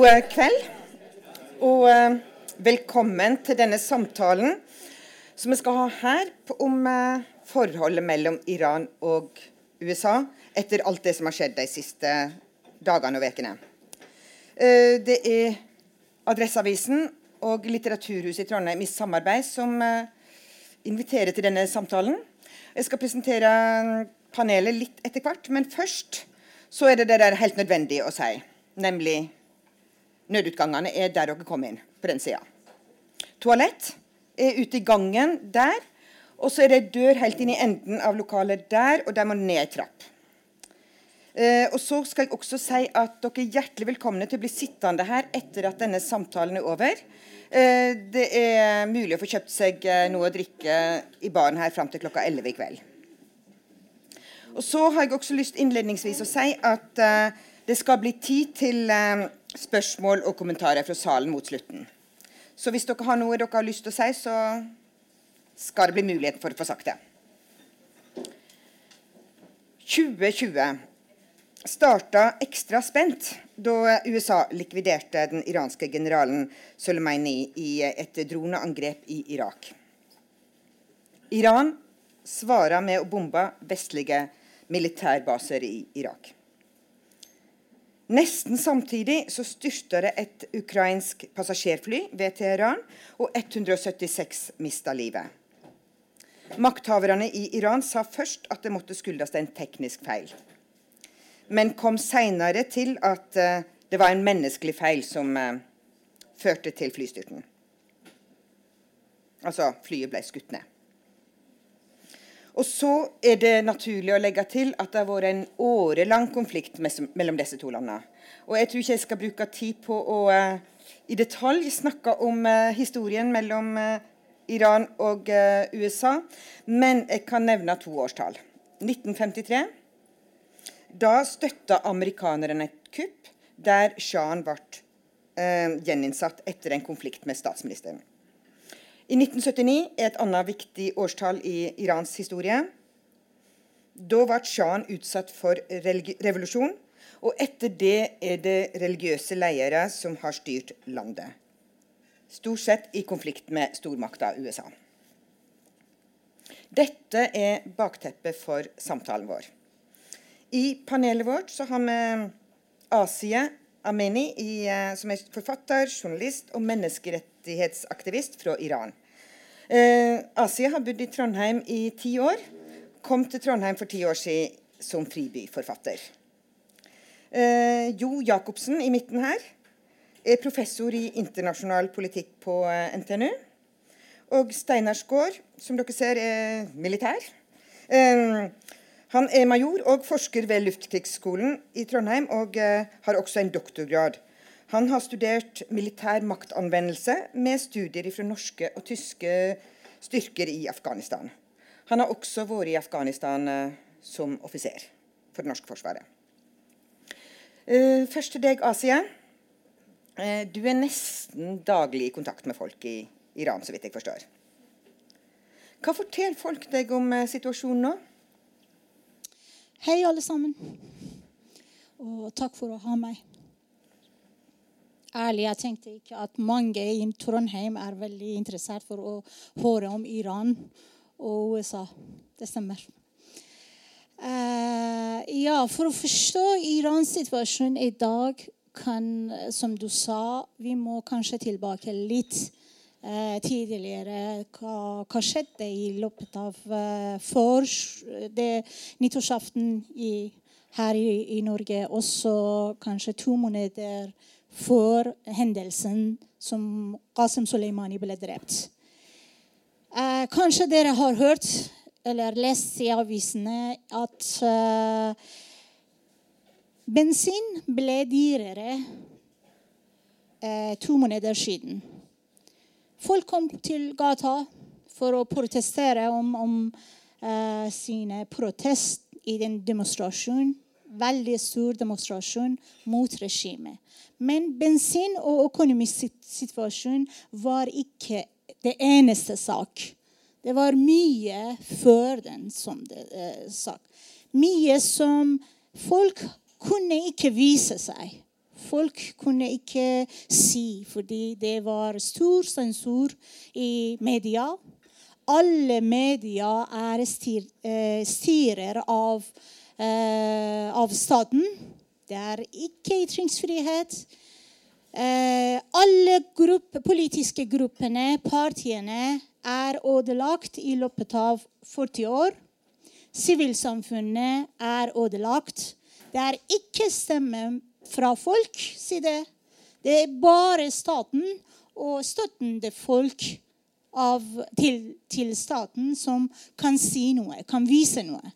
God eh, kveld, og eh, velkommen til denne samtalen som vi skal ha her om eh, forholdet mellom Iran og USA etter alt det som har skjedd de siste dagene og ukene. Det er Adresseavisen og Litteraturhuset i Trondheim i samarbeid som inviterer til denne samtalen. Jeg skal presentere panelet litt etter hvert, men først så er det det der helt nødvendig å si, nemlig Nødutgangene er der dere kom inn, på den sida. Toalett er ute i gangen der. Og så er det dør helt inn i enden av lokalet der, og der må ned trapp. Eh, og så skal jeg også si at dere er hjertelig velkomne til å bli sittende her etter at denne samtalen er over. Eh, det er mulig å få kjøpt seg eh, noe å drikke i baren her fram til klokka 11 i kveld. Og så har jeg også lyst innledningsvis å si at eh, det skal bli tid til eh, spørsmål og kommentarer fra salen mot slutten. Så hvis dere har noe dere har lyst til å si, så skal det bli mulighet for å få sagt det. 2020 starta ekstra spent da USA likviderte den iranske generalen Soleimani i et droneangrep i Irak. Iran svarer med å bombe vestlige militærbaser i Irak. Nesten samtidig så styrta det et ukrainsk passasjerfly ved Teheran, og 176 mista livet. Makthaverne i Iran sa først at det måtte skyldes en teknisk feil, men kom seinere til at uh, det var en menneskelig feil som uh, førte til flystyrten. Altså, flyet ble skutt ned. Og så er det naturlig å legge til at det har vært en årelang konflikt mellom disse to landene. Og jeg tror ikke jeg skal bruke tid på å uh, i detalj snakke om uh, historien mellom uh, Iran og USA, men jeg kan nevne to årstall. 1953. Da støtta amerikanerne et kupp der sjahen ble gjeninnsatt etter en konflikt med statsministeren. I 1979 er et annet viktig årstall i Irans historie. Da ble sjahen utsatt for revolusjon, og etter det er det religiøse ledere som har styrt landet. Stort sett i konflikt med stormakta USA. Dette er bakteppet for samtalen vår. I panelet vårt så har vi Asie Ameni, i, eh, som er forfatter, journalist og menneskerettighetsaktivist fra Iran. Eh, Asia har bodd i Trondheim i ti år. Kom til Trondheim for ti år siden som fribyforfatter. Eh, jo Jacobsen i midten her er professor i internasjonal politikk på eh, NTNU. Og Steinar Skaar, som dere ser, er militær. Eh, han er major og forsker ved Luftkrigsskolen i Trondheim, og eh, har også en doktorgrad han har studert militær maktanvendelse med studier fra norske og tyske styrker i Afghanistan. Han har også vært i Afghanistan uh, som offiser for det norske forsvaret. Uh, først til deg, Asia. Du er nesten daglig i kontakt med folk i Iran, så vidt jeg forstår. Hva forteller folk deg om situasjonen nå? Hei, alle sammen. Og takk for å ha meg ærlig, jeg tenkte ikke at mange i Trondheim er veldig interessert for å høre om Iran og USA. Det stemmer. Uh, ja, for å forstå Irans situasjon i dag kan, som du sa, vi må kanskje tilbake litt tidligere. Hva, hva, skjedde i løpet av for det nyttårsaften her i, i Norge? Også kanskje to måneder for hendelsen som Qasem Soleimani ble drept. Eh, kanskje dere har hørt eller lest i avisene at eh, bensin ble dyrere eh, to måneder siden. Folk kom til gata for å protestere om, om uh, sine protest i den demonstrasjonen. Veldig stor demonstrasjon mot regimet. Men bensin- og økonomisk situasjon var ikke det eneste sak. Det var mye før den, som det uh, sak. Mye som folk kunne ikke vise seg folk kunne ikke si, fordi det var stor sensur i media. Alle media er styr, eh, styrer av, eh, av staten. Det er ikke ytringsfrihet. Eh, alle grupp, politiske gruppene, partiene, er ødelagt i løpet av 40 år. Sivilsamfunnet er ødelagt. Det er ikke stemme fra folk, side. Det er bare staten og støttende folk av, til, til, staten som kan si noe, kan vise noe.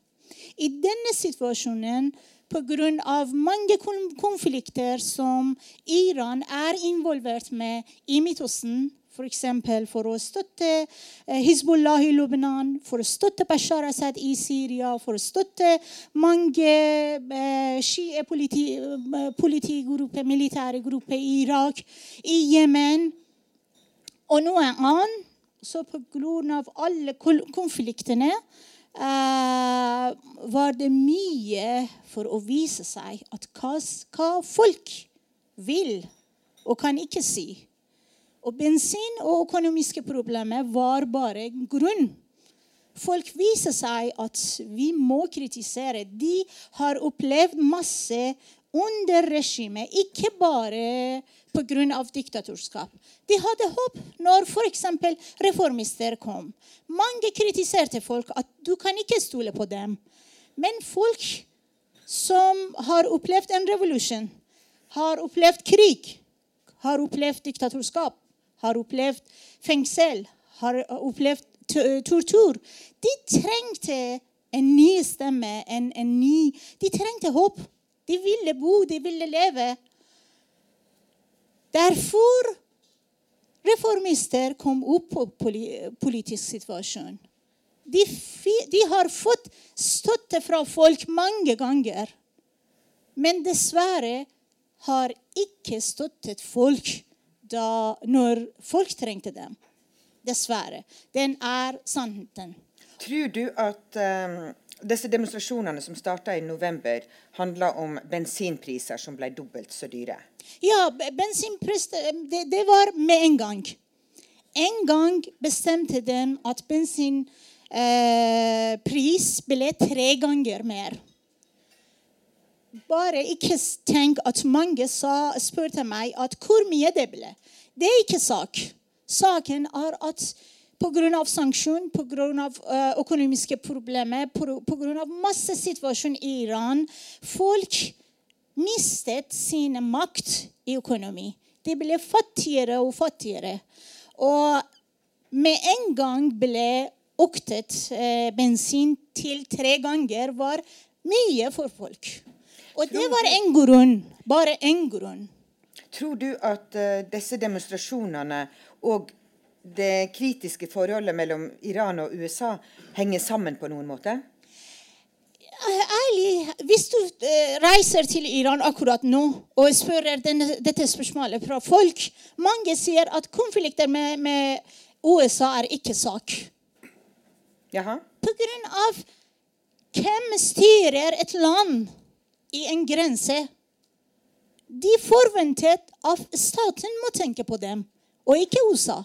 I denne situasjonen, pga. mange konflikter som Iran er involvert med i Midtøsten, F.eks. For, for å støtte eh, Hizbollah i Lebanon, for å støtte Bashar Assad i Syria, for å støtte mange eh, Shia-politigrupper, eh, militære grupper i Irak, i Jemen og noe annet. Så av alle konfliktene eh, var det mye for å vise seg at hva, hva folk vil og kan ikke si. Og bensin og økonomiske problemer var bare grunn. Folk viser seg at vi må kritisere. De har opplevd masse under regimet, ikke bare pga. diktatorskap. De hadde håp når f.eks. reformister kom. Mange kritiserte folk at du kan ikke stole på dem. Men folk som har opplevd en revolusjon, har opplevd krig, har opplevd diktatorskap, har opplevd fengsel, har opplevd tortur. De trengte en ny stemme, en, en ny De trengte håp. De ville bo, de ville leve. Derfor reformister kom opp på politisk situasjon. De, de, har fått støtte fra folk mange ganger. Men dessverre har ikke støttet folk da, når folk trengte dem. Dessverre. Den er sannheten. Tror du at um, disse demonstrasjonene som starta i november, handla om bensinpriser som ble dobbelt så dyre? Ja, bensinpriser det, det, var med en gang. En gang bestemte de at bensinpris eh, ble tre ganger mer bare ikke tenk at mange sa, spurte meg at hvor mye det ble. Det er ikke sak. Saken er at pga. sanksjon, pga. Uh, økonomiske problemer, pga. masse situasjon i Iran Folk mistet sin makt i økonomi. De ble fattigere og fattigere. Og med en gang ble øktet uh, bensin til tre ganger var mye for folk. Og det var en grunn. Bare én grunn. Tror du at uh, disse demonstrasjonene og det kritiske forholdet mellom Iran og USA henger sammen på noen måte? Ærlig, hvis du uh, reiser til Iran akkurat nå og spør denne, dette spørsmålet fra folk Mange sier at konflikter med, med USA er ikke sak. Jaha. På grunn av hvem styrer et land? I en grense. De forventet at staten må tenke på dem, og ikke USA.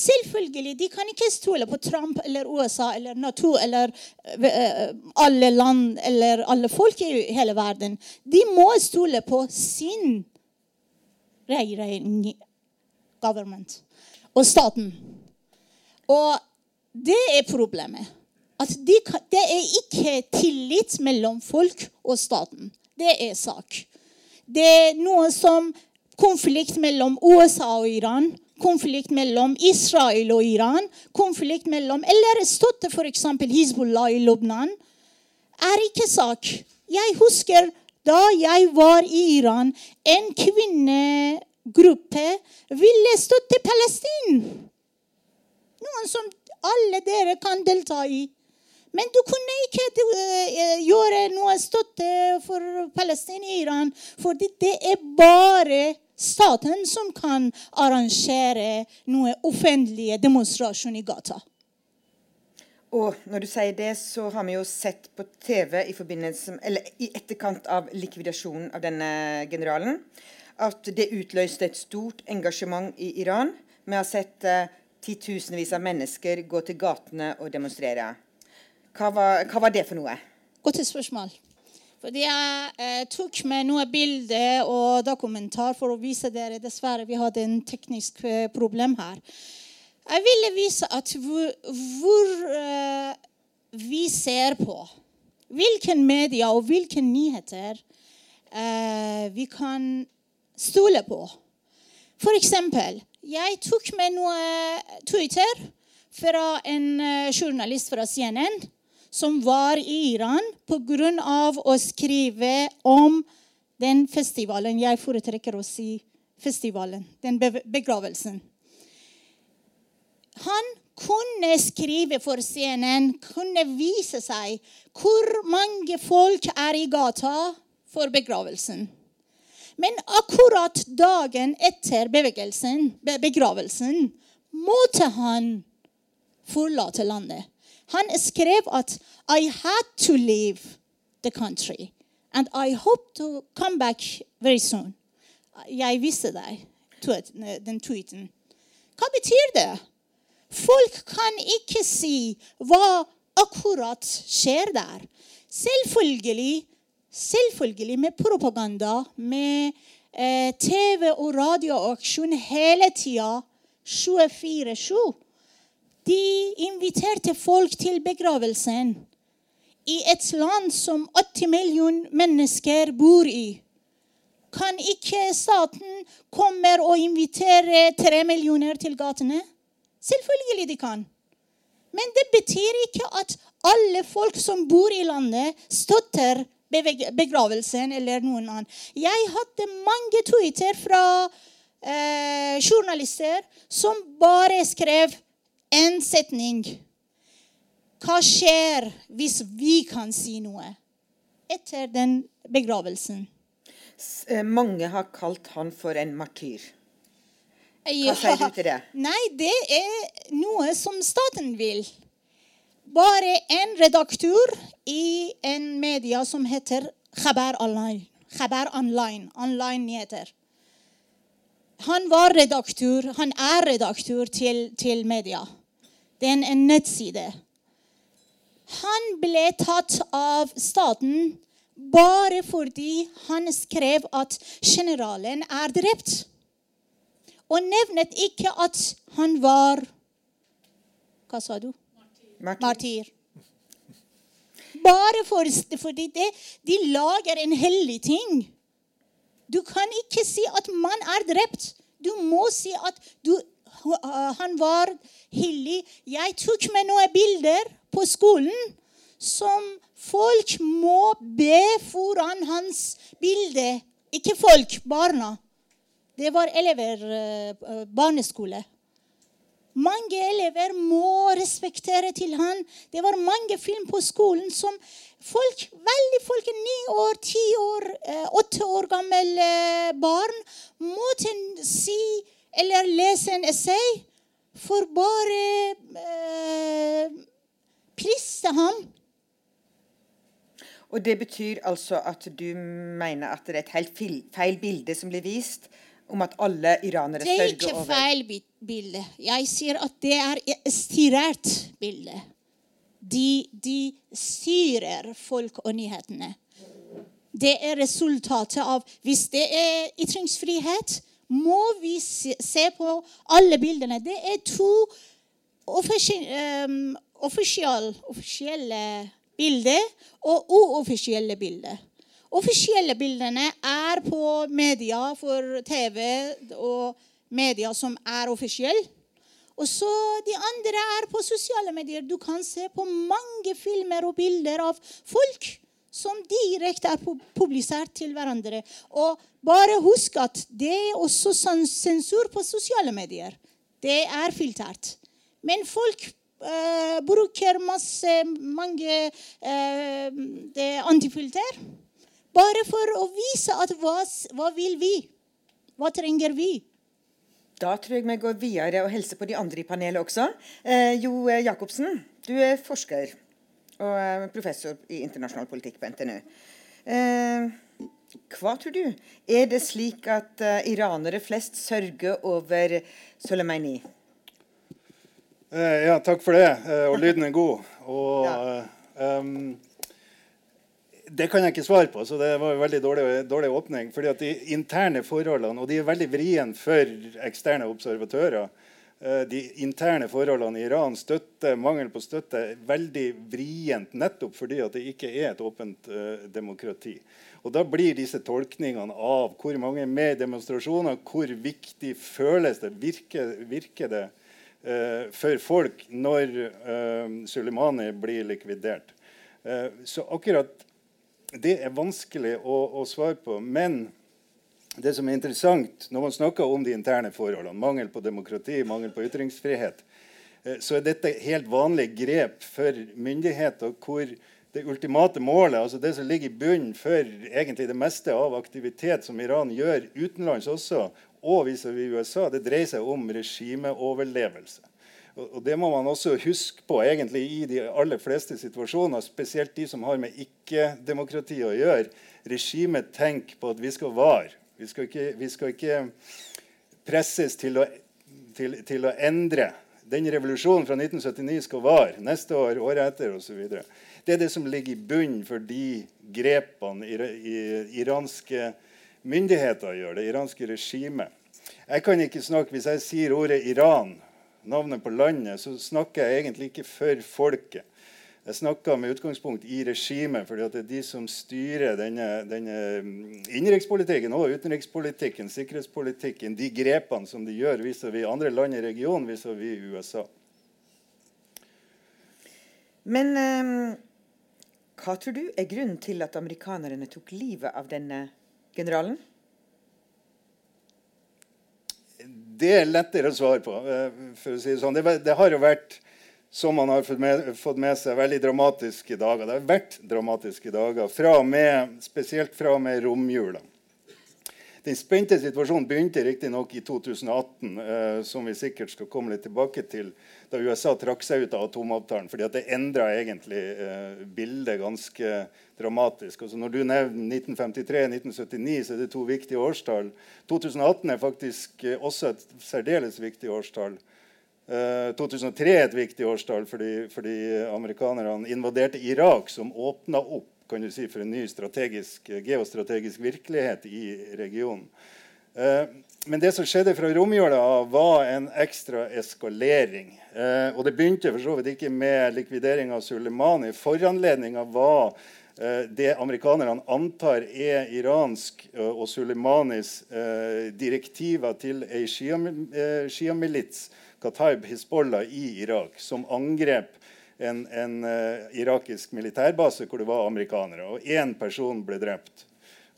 Selvfølgelig, De kan ikke stole på Trump eller USA eller Nato eller uh, alle land eller alle folk i hele verden. De må stole på sin regjering, government, og staten. Og det er problemet at de, det er ikke tillit mellom folk og staten. Det er sak. Det er noe som konflikt mellom USA og Iran, konflikt mellom Israel og Iran, konflikt mellom Eller støtte f.eks. Hizbollah i Lubnan. Er ikke sak. Jeg husker da jeg var i Iran, en kvinnegruppe ville støtte Palestina. Noen som alle dere kan delta i. Men du kunne ikke uh, gjøre noe støtte for Palestina i Iran, fordi det er bare staten som kan arrangere noe offentlige demonstrasjoner i gata. Og når du sier det, så har vi jo sett på TV i, i etterkant av likvidasjonen av denne generalen at det utløste et stort engasjement i Iran. Vi har sett uh, titusenvis av mennesker gå til gatene og demonstrere. Hva var, hva var det for noe? Godt spørsmål. Fordi jeg eh, tok med noen bilder og dokumentar for å vise dere. Dessverre, vi hadde en teknisk eh, problem her. Jeg ville vise at hvor, hvor eh, vi ser på hvilke medier og hvilke nyheter eh, vi kan stole på. For eksempel, jeg tok med noe Twitter fra en eh, journalist fra CNN som var i Iran pga. å skrive om den festivalen. Jeg foretrekker å si festivalen, den begravelsen. Han kunne skrive for scenen, kunne vise seg hvor mange folk er i gata for begravelsen. Men akkurat dagen etter begravelsen måtte han forlate landet. Han skrev at I had to leave the country. And I hope to come back very soon. Jeg viste deg den tweeten. Hva betyr det? Folk kan ikke si hva akkurat skjer der. Selvfølgelig, selvfølgelig med propaganda, med eh, TV og radioaksjon hele tida, 24-7. De inviterte folk til begravelsen i et land som 80 millioner mennesker bor i. Kan ikke staten komme og invitere tre millioner til gatene? Selvfølgelig de kan. Men det betyr ikke at alle folk som bor i landet, støtter begravelsen eller noen annen. Jeg hadde mange tweeter fra eh, journalister som bare skrev en setning. Hva skjer hvis vi kan si noe etter den begravelsen? Eh, mange har kalt han for en martyr. Hva sier du til det? Nei, det er noe som staten vil. Bare en redaktør i en media som heter Khabar Online. Khabar Online. Online nyheter. Han var redaktør, han er redaktør til, til media. Det er en nettside. Han ble tatt av staten bare fordi han skrev at generalen er drept. Og nevnet ikke at han var Hva sa du? Martyr. Martyr. Bare for, fordi det, de lager en hellig ting. Du kan ikke si at man er drept. Du må si at du han var hellig. Jeg tok med noen bilder på skolen som folk må be foran hans bilde. Ikke folk, barna. Det var elever, eh, barneskole. Mange elever må respektere til han. Det var mange film på skolen som folk, veldig folk, ni år, ti år, eh, åtte år gamle barn måtte si eller lese en essay for bare eh, priste ham. Og det betyr altså at du mener at det er et helt feil bilde som blir vist, om at alle iranere sørger over Det er ikke feil bilde. Jeg sier at det er et styrert bilde. De, de styrer folk og nyhetene. Det er resultatet av Hvis det er ytringsfrihet, må vi se på alle bildene. Det er to ehm, offisielle bilder og uoffisielle bilder. Offisielle bildene er på media for TV og media som er offisielle. Og så de andre er på sosiale medier. Du kan se på mange filmer og bilder av folk som direkte er publisert til hverandre. Og bare husk at det er også sensur på sosiale medier. Det er filtert. Men folk uh, bruker masse, mange uh, antifilter bare for å vise at hva, hva vil vi? Hva trenger vi? Da tror jeg vi går videre og hilser på de andre i panelet også. Eh, jo Jacobsen, du er forsker og eh, professor i internasjonal politikk på NTNU. Eh, hva tror du? Er det slik at uh, iranere flest sørger over Soleimani? Eh, ja, takk for det. Eh, og lyden er god. Og ja. um, det kan jeg ikke svare på, så det var en veldig dårlig, dårlig åpning. fordi at De interne forholdene og de er veldig vrien for eksterne observatører. Eh, de interne forholdene i Iran, støtte, mangel på støtte, er veldig vrient nettopp fordi at det ikke er et åpent uh, demokrati. Og Da blir disse tolkningene av hvor mange er med i demonstrasjoner, hvor viktig føles det, virker, virker det uh, for folk når uh, Soleimani blir likvidert. så akkurat det er vanskelig å, å, svare på. Men det som er interessant når man snakker om de interne forholdene, mangel på demokrati, mangel på ytringsfrihet, eh, så er dette helt vanlige grep for myndigheter hvor det ultimate målet, altså det som ligger i bunnen for egentlig det meste av aktivitet som Iran gjør utenlands også, og vis-à-vis USA, det dreier seg om regimeoverlevelse. Og Det må man også huske på egentlig i de aller fleste situasjoner, spesielt de som har med ikke-demokrati å gjøre. Regimet tenker på at vi skal vare. Vi skal ikke, vi skal ikke presses til å, til, til å, endre. Den revolusjonen fra 1979 skal vare. Neste år, året etter osv. Det er det som ligger i bunnen for de grepene i, i, iranske myndigheter gjør, det iranske regimet. Jeg kan ikke snakke, Hvis jeg sier ordet Iran navnet på landet, så snakker jeg egentlig ikke for folket. Jeg snakka med utgangspunkt i regimet, fordi det er de som styrer denne, denne mm, innenrikspolitikken og utenrikspolitikken, sikkerhetspolitikken, de grepene som de gjør vis-à-vis -vis andre land i regionen, vis-à-vis -vis USA. Men um, hva tror du er grunnen til at amerikanerne tok livet av denne generalen? det er lettere å svare på. Eh, for å si Det sånn. Det, det har jo vært, som man har fått med, fått med, seg, veldig dramatiske dager. Det har vært dramatiske dager, fra med, spesielt fra og med romjula. Den spente situasjonen begynte riktignok i 2018, eh, som vi sikkert skal komme litt tilbake til, da USA trakk seg ut av atomavtalen. fordi det endra egentlig eh, bildet ganske dramatisk. Altså når du nevner 1953-1979, så er det to viktige årstall. 2018 er faktisk eh, også et særdeles viktig årstall. Eh, 2003 er et viktig årstall fordi, fordi amerikanerne invaderte Irak, som åpna opp kan du si, for en ny strategisk, geostrategisk virkelighet i regionen. Eh, men det som skjedde fra romjula var en ekstra eskalering. Eh, og det begynte for så vidt ikke med likvidering av Sulemani. Foranledninga var eh, det amerikanerne antar er iransk og Sulemanis direktiver til ei sjiamilits, Qataib Hizbollah, i Irak, som angrep en, en uh, irakisk militærbase hvor det var amerikanere. Og én person ble drept.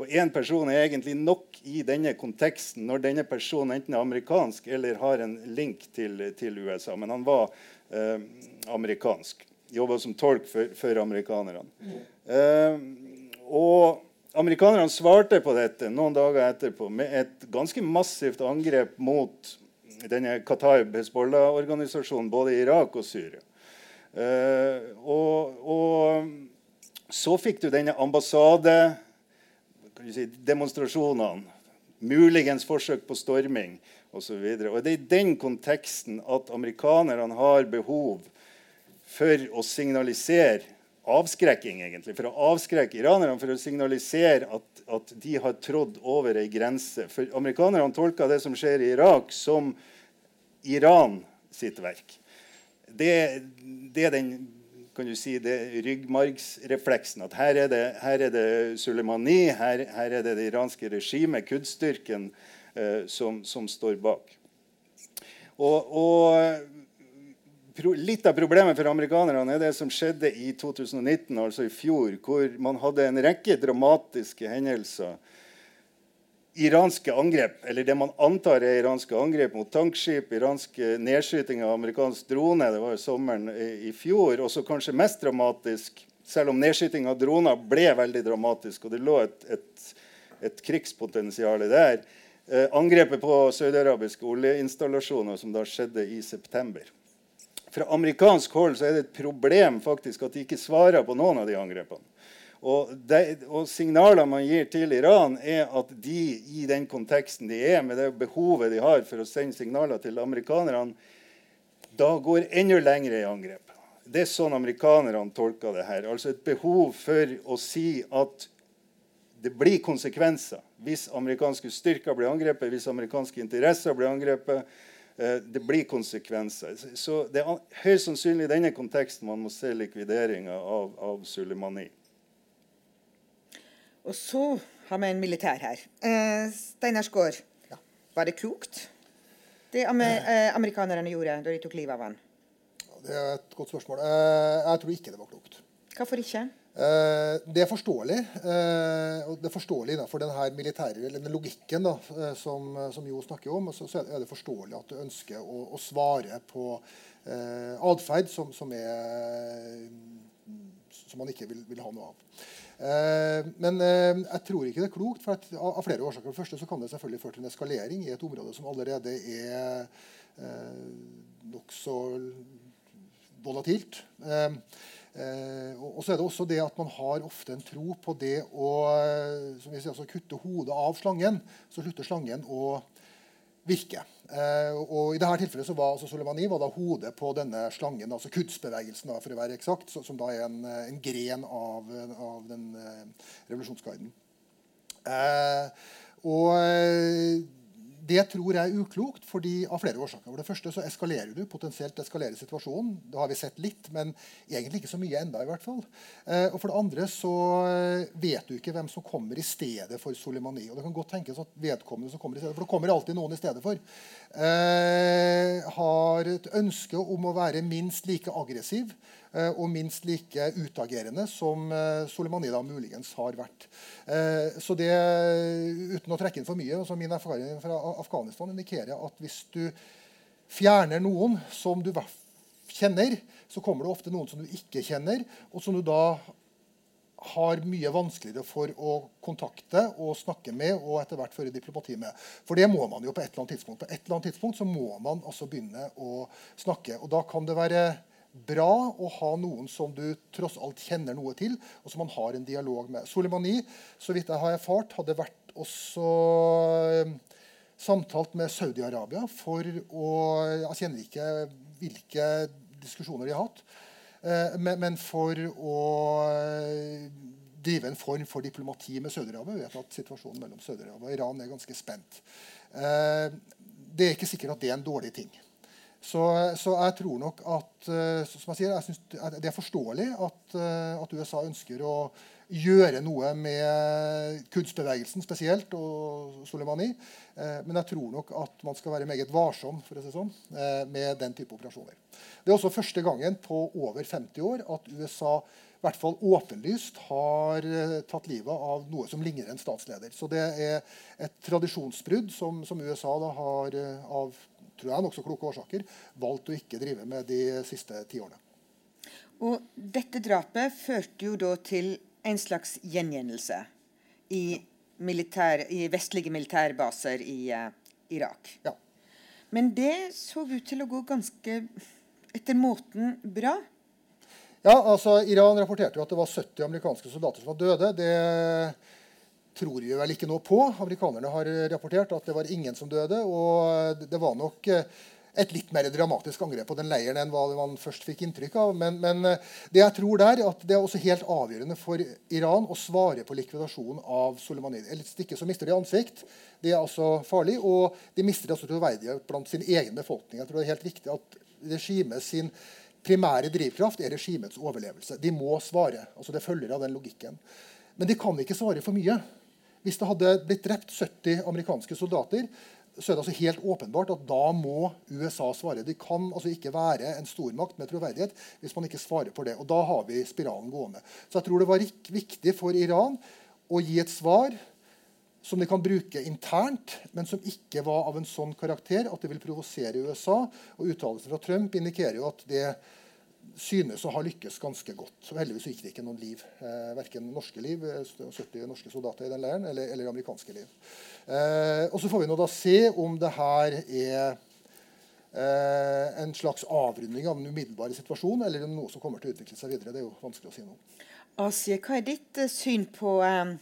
Og én person er egentlig nok i denne konteksten når denne personen enten er amerikansk eller har en link til, til USA. Men han var uh, amerikansk. Jobba som tolk for, for amerikanerne. Uh, og amerikanerne svarte på dette noen dager etterpå med et ganske massivt angrep mot denne Qatar-Hezbollah-organisasjonen både i Irak og Syria. Uh, og, og, så fikk du denne ambassadedemonstrasjonene. Muligens forsøk på storming osv. Det er i den konteksten at amerikanerne har behov for å signalisere avskrekking, egentlig. For å avskrekke iranerne, for å signalisere at, at de har trådd over ei grense. For amerikanerne tolker det som skjer i Irak, som Iran sitt verk det, det, er den kan du si, det ryggmargsrefleksen. At her er det, her er det Sulemani, her, her, er det det iranske regimet, kuddstyrken, eh, som, som, står bak. Og, og, Litt av problemet for amerikanerne er det som skjedde i 2019, altså i fjor, hvor man hadde en rekke dramatiske hendelser iranske angrep, eller det man antar er iranske angrep mot tankskip, iranske nedskyting av amerikansk drone, det var jo sommeren i fjor, og så kanskje mest dramatisk, selv om nedskyting av droner ble veldig dramatisk, og det lå et, et, et krigspotensial der, eh, angrepet på saudiarabiske oljeinstallasjoner som da skjedde i september. Fra amerikansk hold så er det et problem faktisk at de ikke svarer på noen av de angrepene. Og, de, og signaler man gir til Iran, er at de i den konteksten de er, med det behovet de har for å sende signaler til amerikanerne, da går enda lenger i angrep. Det er sånn amerikanerne tolker det her. Altså et behov for å si at det blir konsekvenser hvis amerikanske styrker blir angrepet, hvis amerikanske interesser blir angrepet. Eh, det blir konsekvenser. Så det er høyst sannsynlig i denne konteksten man må se likvideringa av, av Sulemani. Og så har vi en militær her. Eh, Steinar Skaar, ja. var det klokt det amer eh, amerikanerne gjorde da de tok livet av han? Det er et godt spørsmål. Eh, jeg tror ikke det var klokt. Hvorfor ikke? Eh, det er forståelig. Eh, og det er forståelig for denne militære, eller den logikken da, eh, som, som Jo snakker om. Så, så, er det forståelig at du ønsker å, å svare på eh, atferd som, som, som, man ikke vil, vil ha noe av. Eh, men eh, jeg tror ikke det er klokt for av, flere årsaker. For det første så kan det selvfølgelig føre til en eskalering i et område som allerede er eh, nokså volatilt. Og så er det også det at man har ofte en tro på det å som vi sier, altså kutte hodet av slangen. Så slutter slangen å virke. Eh, og I dette tilfellet så var altså Soleimani var da hodet på denne slangen, altså kudsbevegelsen, for å være eksakt, som da er en, en gren av, av den eh, revolusjonsguiden. Eh, og det tror jeg er uklokt fordi, av flere årsaker. For det første så eskalerer du potensielt eskalerer situasjonen. Det har vi sett litt, men egentlig ikke så mye enda i hvert fall. Eh, og For det andre så eh, vet du ikke hvem som kommer i stedet for Soleimani. Og det kan godt tenkes at vedkommende som kommer i stedet, for det kommer alltid noen i stedet for, eh, har et ønske om å være minst like aggressiv Eh, og minst like utagerende som eh, Soleimani da muligens har vært. Eh, så det, uten å trekke inn for mye, altså Min erfaring fra Afghanistan indikerer at hvis du fjerner noen som du kjenner, så kommer det ofte noen som du ikke kjenner, og som du da har mye vanskeligere for å kontakte og snakke med og etter hvert føre diplomati med. For det må man jo på et eller annet tidspunkt. På et eller annet tidspunkt så må man altså begynne å snakke. Og da kan det være bra å ha noen som du tross alt kjenner noe til, og som man har en dialog med. Soleimani så vidt jeg har erfart, hadde vært også eh, samtalt med Saudi-Arabia for å Jeg kjenner ikke hvilke diskusjoner de har hatt, men, men for å eh, drive en form for diplomati med Saudi-Arabia. Vi vet at situasjonen mellom Saudi-Arabia og Iran er ganske spent. Det er ikke sikkert at det er en dårlig ting. Så, så, jeg tror nok at eh, som jeg sier, jeg synes Det er forståelig at, eh, at, USA ønsker å gjøre noe med kunstbevegelsen spesielt, og Soleimani. Eh, men jeg tror nok at man skal være meget varsom for å si sånn, med den type operasjoner. Det er også første gangen på over 50 år at USA i hvert fall åpenlyst har tatt livet av noe som ligner en statsleder. Så det er et tradisjonsbrudd som, som USA da har av tror jeg nokså kloke årsaker, valgt å ikke drive med de siste ti årene. Og dette drapet førte jo da til en slags gjengjeldelse i, militær, i vestlige militærbaser i uh, Irak. Ja. Men det så ut til å gå ganske etter måten bra. Ja, altså Iran rapporterte jo at det var 70 amerikanske soldater som var døde. Det tror vi vel ikke noe på. Amerikanerne har rapportert at det var ingen som døde. Og det var nok eh, et litt mer dramatisk angrep på den leiren enn hva man først fikk inntrykk av. Men, men eh, det jeg tror der, at det er også helt avgjørende for Iran å svare på likvidasjonen av Soleimani. Et stikke så mister de ansikt. Det er altså farlig. Og de mister altså troverdighet blant sin egen befolkning. Jeg tror det er helt riktig at regimet sin primære drivkraft er regimets overlevelse. De må svare. altså Det følger av den logikken. Men de kan ikke svare for mye. Hvis det hadde blitt drept 70 amerikanske soldater, så er det altså helt åpenbart at da må USA svare. De kan altså ikke være en stormakt med troverdighet hvis man ikke svarer på det. Og da har vi spiralen gående. Så jeg tror det var viktig for Iran å gi et svar som de kan bruke internt, men som ikke var av en sånn karakter at det vil provosere USA. Og Uttalelsen fra Trump indikerer jo at det synes å ha lykkes ganske godt. Så heldigvis gikk det ikke noen liv. Eh, verken norske liv, 70 norske soldater i den leiren, eller, eller amerikanske liv. Eh, og Så får vi nå da se om det her er eh, en slags avrunding av den umiddelbare situasjonen, eller noe som kommer til å utvikle seg videre. Det er jo vanskelig å si noe. Asie, hva er ditt uh, syn på, uh,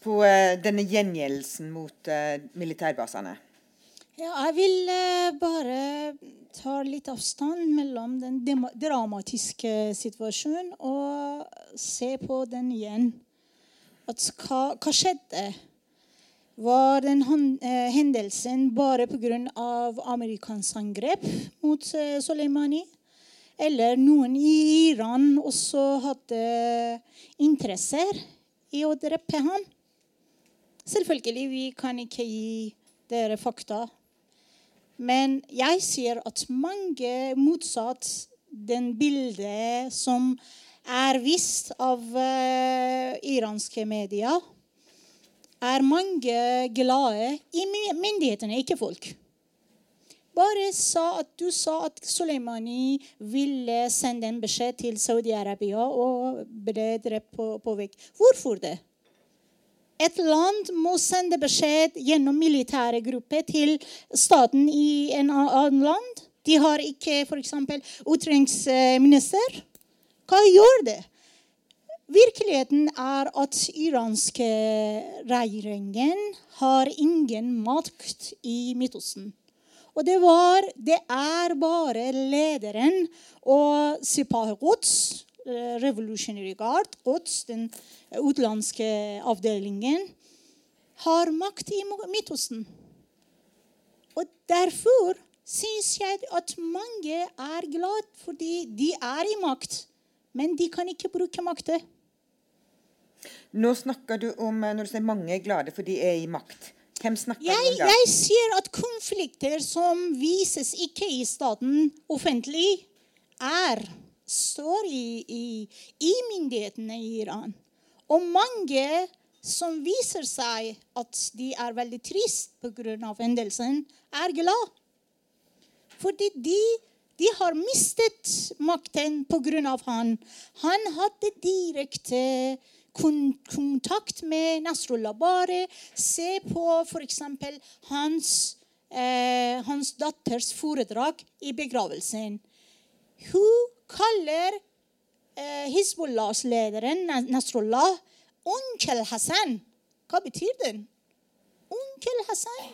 på uh, denne gjengjeldelsen mot militærbasene? Ja, jeg vil bare ta litt avstand mellom den dramatiske situasjonen og ser på den igjen. At hva, hva skjedde? Var den eh, hendelsen bare pga. amerikansk angrep mot eh, Soleimani? Eller noen i Iran også hadde interesser i å drepe ham? Selvfølgelig, vi kan ikke gi dere fakta. Men jeg sier at mange, motsatt den bildet som er vist av uh, iranske medier, er mange glade i myndighetene, ikke folk. Bare sa at du sa at Soleimani ville sende en beskjed til Saudi-Arabia og ble drept på, på vei. Hvorfor det? Et land må sende beskjed gjennom militære grupper til staten i en annen land. De har ikke f.eks. utenriksminister. Hva gjør det? Virkeligheten er at iranske regjeringen har ingen makt i Midtøsten. Og det, var, det er bare lederen og Sipah Quds, Revolutionary Guard, Quds, den utenlandske avdelingen, har makt i Midtøsten. Og derfor syns jeg at mange er glad fordi de er i makt, men de kan ikke bruke makta. Nå snakker du om eh, når du sier mange er glade for de er i makt. Hvem snakker jeg, du om da? Jeg sier at konflikter som vises ikke i staten offentlig, er, står i, i, i myndighetene i Iran. Og mange som viser seg at de er veldig trist pga. hendelsen, er glad. Fordi de, de har mistet makten pga. han. Han hadde direkte kontakt med Nasrullah. Bare se på f.eks. Hans, eh, hans datters foredrag i begravelsen. Hun kaller eh, Hizbollahs lederen Nasrullah onkel Hassan. Hva betyr den? Onkel Hassan.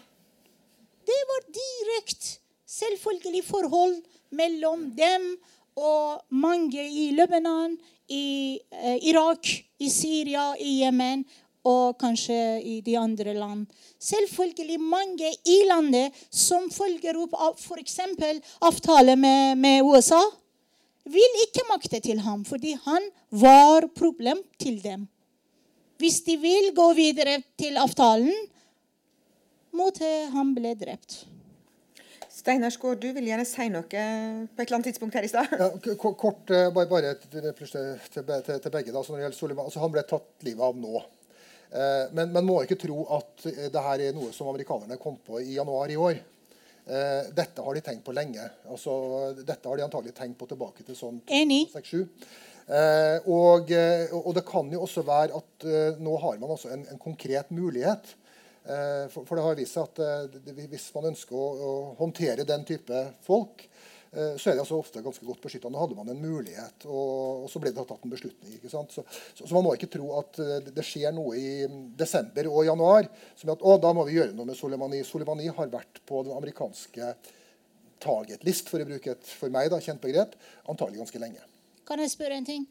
Det var direkte selvfølgelig forhold mellom dem og mange i Lebanon, i eh, Irak, i Syria, i Jemen og kanskje i de andre land. Selvfølgelig mange i landet som følger opp av f.eks. avtale med, med, USA, vil ikke makte til ham fordi han var problem til dem. Hvis de vil gå videre til avtalen, måtte han bli drept. Steinar Skaar, du vil gjerne si noe på et eller annet tidspunkt her i stad? Ja, kort, eh, bare, bare til, til, til, begge. Da, når det gjelder Soliman, altså Han ble tatt livet av nå. Eh, men man må ikke tro at eh, det her er noe som amerikanerne kom på i januar i år. Eh, dette har de tenkt på lenge. Altså, dette har de antagelig tenkt på tilbake til sånn 2006-2007. Eh, og, eh, og, det kan jo også være at nå har man også en, en konkret mulighet Eh, for, for, det har vist seg at eh, hvis man ønsker å, å håndtere den type folk, eh, så er det altså ofte ganske godt beskytta. Nå hadde man en mulighet, og, og, så ble det tatt en beslutning. ikke sant? Så, så, så, man må ikke tro at det skjer noe i desember og januar som at å, da må vi gjøre noe med Soleimani. Soleimani har vært på den amerikanske target list, for å bruke et for meg da, kjent begrep, antagelig ganske lenge. Kan jeg spørre en ting?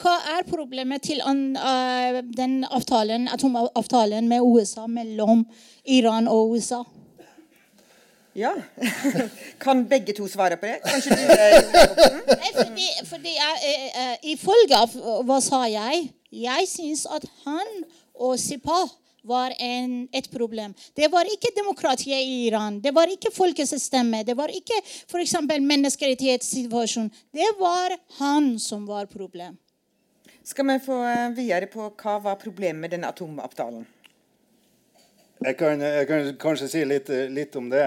Hva er problemet til uh, den avtalen, atomavtalen med USA mellom Iran og USA? Ja. kan begge to svare på det? Kanskje du uh, fordi, fordi jeg, uh, Ifølge av hva sa jeg? Jeg syns at han og Sipa var en, et problem. Det var ikke demokratiet i Iran. Det var ikke folkets stemme. Det var ikke f.eks. menneskerettighetssituasjonen. Det var han som var problem. Skal vi få eh, videre på hva var problemet med denne atomavtalen? Jeg kan, jeg kan kanskje si litt, litt, om det.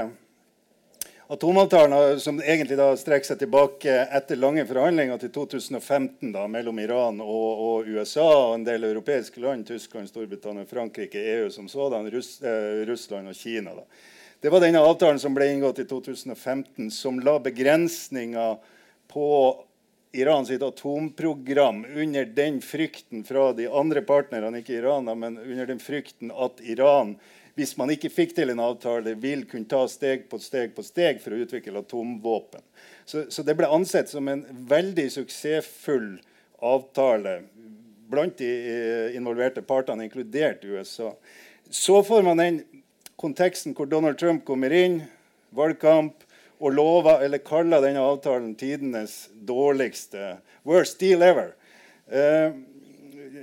Atomavtalen som egentlig da strekker seg tilbake etter lange forhandlinger til 2015 da, mellom Iran og, og, USA og en del europeiske land, Tyskland, Storbritannia, Frankrike, EU som sådan, Russ, eh, Russland og Kina. Da. Det var denne avtalen som ble inngått i 2015, som la begrensninger på Iran sitt atomprogram under den frykten fra de andre partnerne, ikke Iran, men under den frykten at Iran hvis man ikke fikk til en avtale, vil kunne ta steg på steg på steg for å utvikle atomvåpen. Så, så det ble ansett som en veldig suksessfull avtale blant de eh, involverte partene, inkludert USA. Så får man den konteksten hvor Donald Trump kommer inn, valgkamp, og lova, eller kaller denne avtalen tidenes dårligste Worst deal ever. Eh,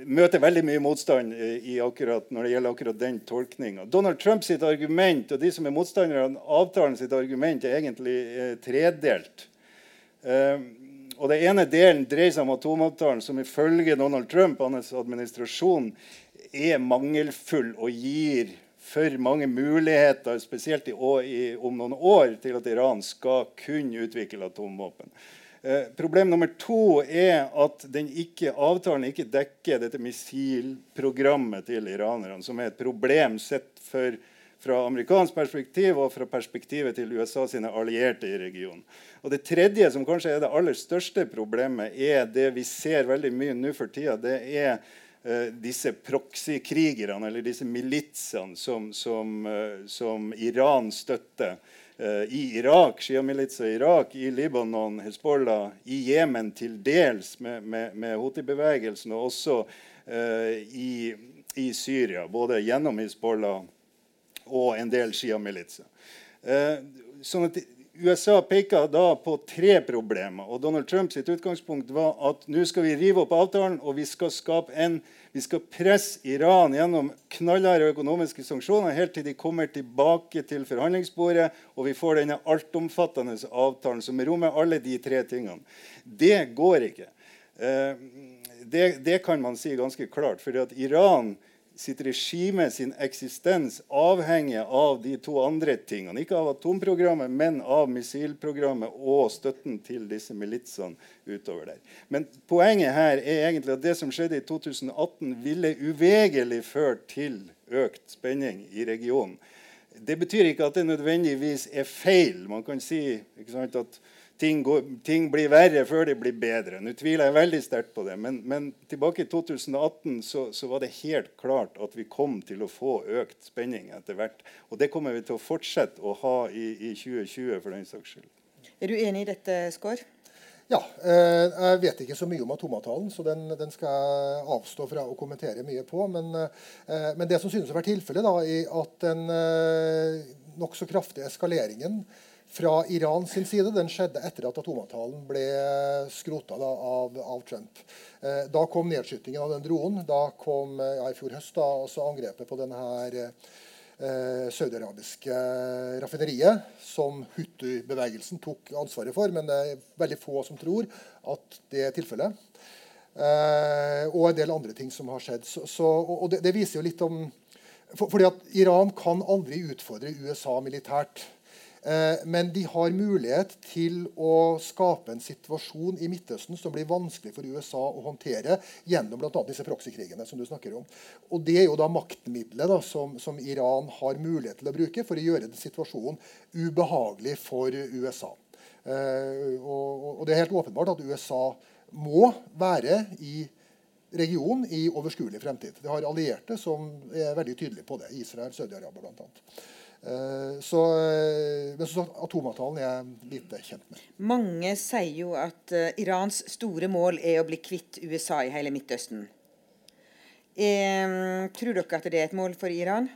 møter veldig mye motstand i akkurat, når det gjelder akkurat den tolkninga. Donald Trumps argument og de som er motstandere av avtalen sitt argument, er egentlig eh, tredelt. Eh, og Det ene delen dreier seg om atomavtalen, som ifølge Donald Trump og hans administrasjon er mangelfull og gir for mange muligheter, spesielt i, i, om noen år, til at Iran skal kunne utvikle atomvåpen. Eh, problem nummer to er at ikke, avtalen ikke dekker dette missilprogrammet til iranerne, som er et problem sett for, fra amerikansk perspektiv og fra perspektivet til USA sine allierte i regionen. Og Det tredje, som kanskje er det aller største problemet, er det vi ser veldig mye nå for tida. Det er disse proxy-krigerne, eller disse militsene, som, som, uh, som Iran støtter Eh, i Irak, Shia-militser i Irak, i Libanon, Hezbollah, i Jemen til dels med, med, med Houthi-bevegelsen, og også uh, i, i, Syria, både gjennom Hezbollah og en del Shia-militser. Uh, sånn at USA peker da på tre problemer. og Donald Trumps utgangspunkt var at nå skal vi rive opp avtalen og vi skal skape en vi skal presse Iran gjennom knallharde økonomiske sanksjoner helt til de kommer tilbake til forhandlingsbordet og vi får denne altomfattende avtalen som rommer alle de tre tingene. Det går ikke. Eh, det, det kan man si ganske klart. fordi at Iran sitt regime sin eksistens avhenger av de to andre tingene. Ikke av atomprogrammet, men av missilprogrammet og støtten til disse militsene utover der. Men poenget her er egentlig at det som skjedde i 2018, ville uvegerlig ført til økt spenning i regionen. Det betyr ikke at det nødvendigvis er feil. Man kan si sant, at ting, går, ting, blir verre før de blir bedre. Nå tviler jeg veldig sterkt på det, men, men tilbake i 2018 så, så, var det helt klart at vi kom til å få økt spenning etter hvert. Og det kommer vi til å fortsette å ha i, i 2020 for den saks skyld. Er du enig i dette, Skår? Ja. Eh, jeg vet ikke så mye om atomavtalen, så den, den, skal jeg avstå fra å kommentere mye på. Men, eh, men det som synes å være tilfellet, er at den eh, nokså kraftige eskaleringen fra Iran sin side den skjedde etter at atomavtalen ble skrota av, av, Trump. Eh, da kom nedskytingen av den dronen. Da kom eh, ja, i fjor høst da, også angrepet på denne her, eh, saudiarabiske raffineriet, som Hutu-bevegelsen tok ansvaret for. Men det er veldig få som tror at det er tilfellet. Eh, og en del andre ting som har skjedd. Så, så, og det, det, viser jo litt om for, fordi at Iran kan aldri utfordre USA militært. Eh, men de har mulighet til å skape en situasjon i Midtøsten som blir vanskelig for USA å håndtere gjennom bl.a. disse proxy-krigene som du snakker om. Og Det er jo da maktmiddelet da, som, som, Iran har mulighet til å bruke for å gjøre situasjonen ubehagelig for USA. Eh, og, og, Det er helt åpenbart at USA må være i regionen i overskuelig fremtid. Det har allierte som er veldig tydelige på det. Israel, Saudi-Arabia bl.a. Eh, så, eh, men så atomavtalen er jeg lite kjent med. Mange sier jo at uh, Irans store mål er å bli kvitt USA i hele Midtøsten. Tror dere at det er et mål for Iran?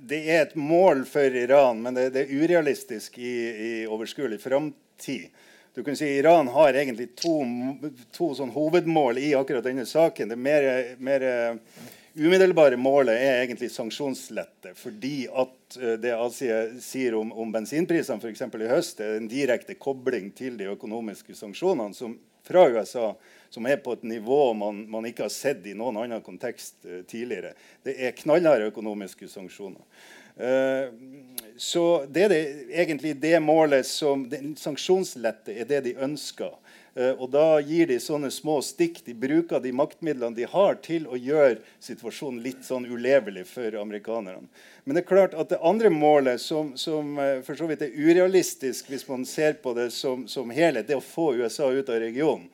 Det er et mål for Iran, men det, det er urealistisk i, i overskuelig framtid. Du kan si Iran har egentlig to, to sånn hovedmål i akkurat denne saken. Det er mer, mer umiddelbare målet er egentlig sanksjonslette. Fordi at eh, det Asia sier om, om bensinprisene f.eks. i høst, er en direkte kobling til de økonomiske sanksjonene som, fra USA som er på et nivå man, man ikke har sett i noen annen kontekst uh, tidligere. Det er knallharde økonomiske sanksjoner. Uh, så det er det, egentlig det målet som Sanksjonslette er det de ønsker. Uh, og da gir de sånne små stikk. De bruker de maktmidlene de har, til å gjøre situasjonen litt sånn ulevelig for amerikanerne. Men det er klart at det andre målet, som, som uh, for så vidt er urealistisk hvis man ser på det som, som helhet, det er å få USA ut av regionen.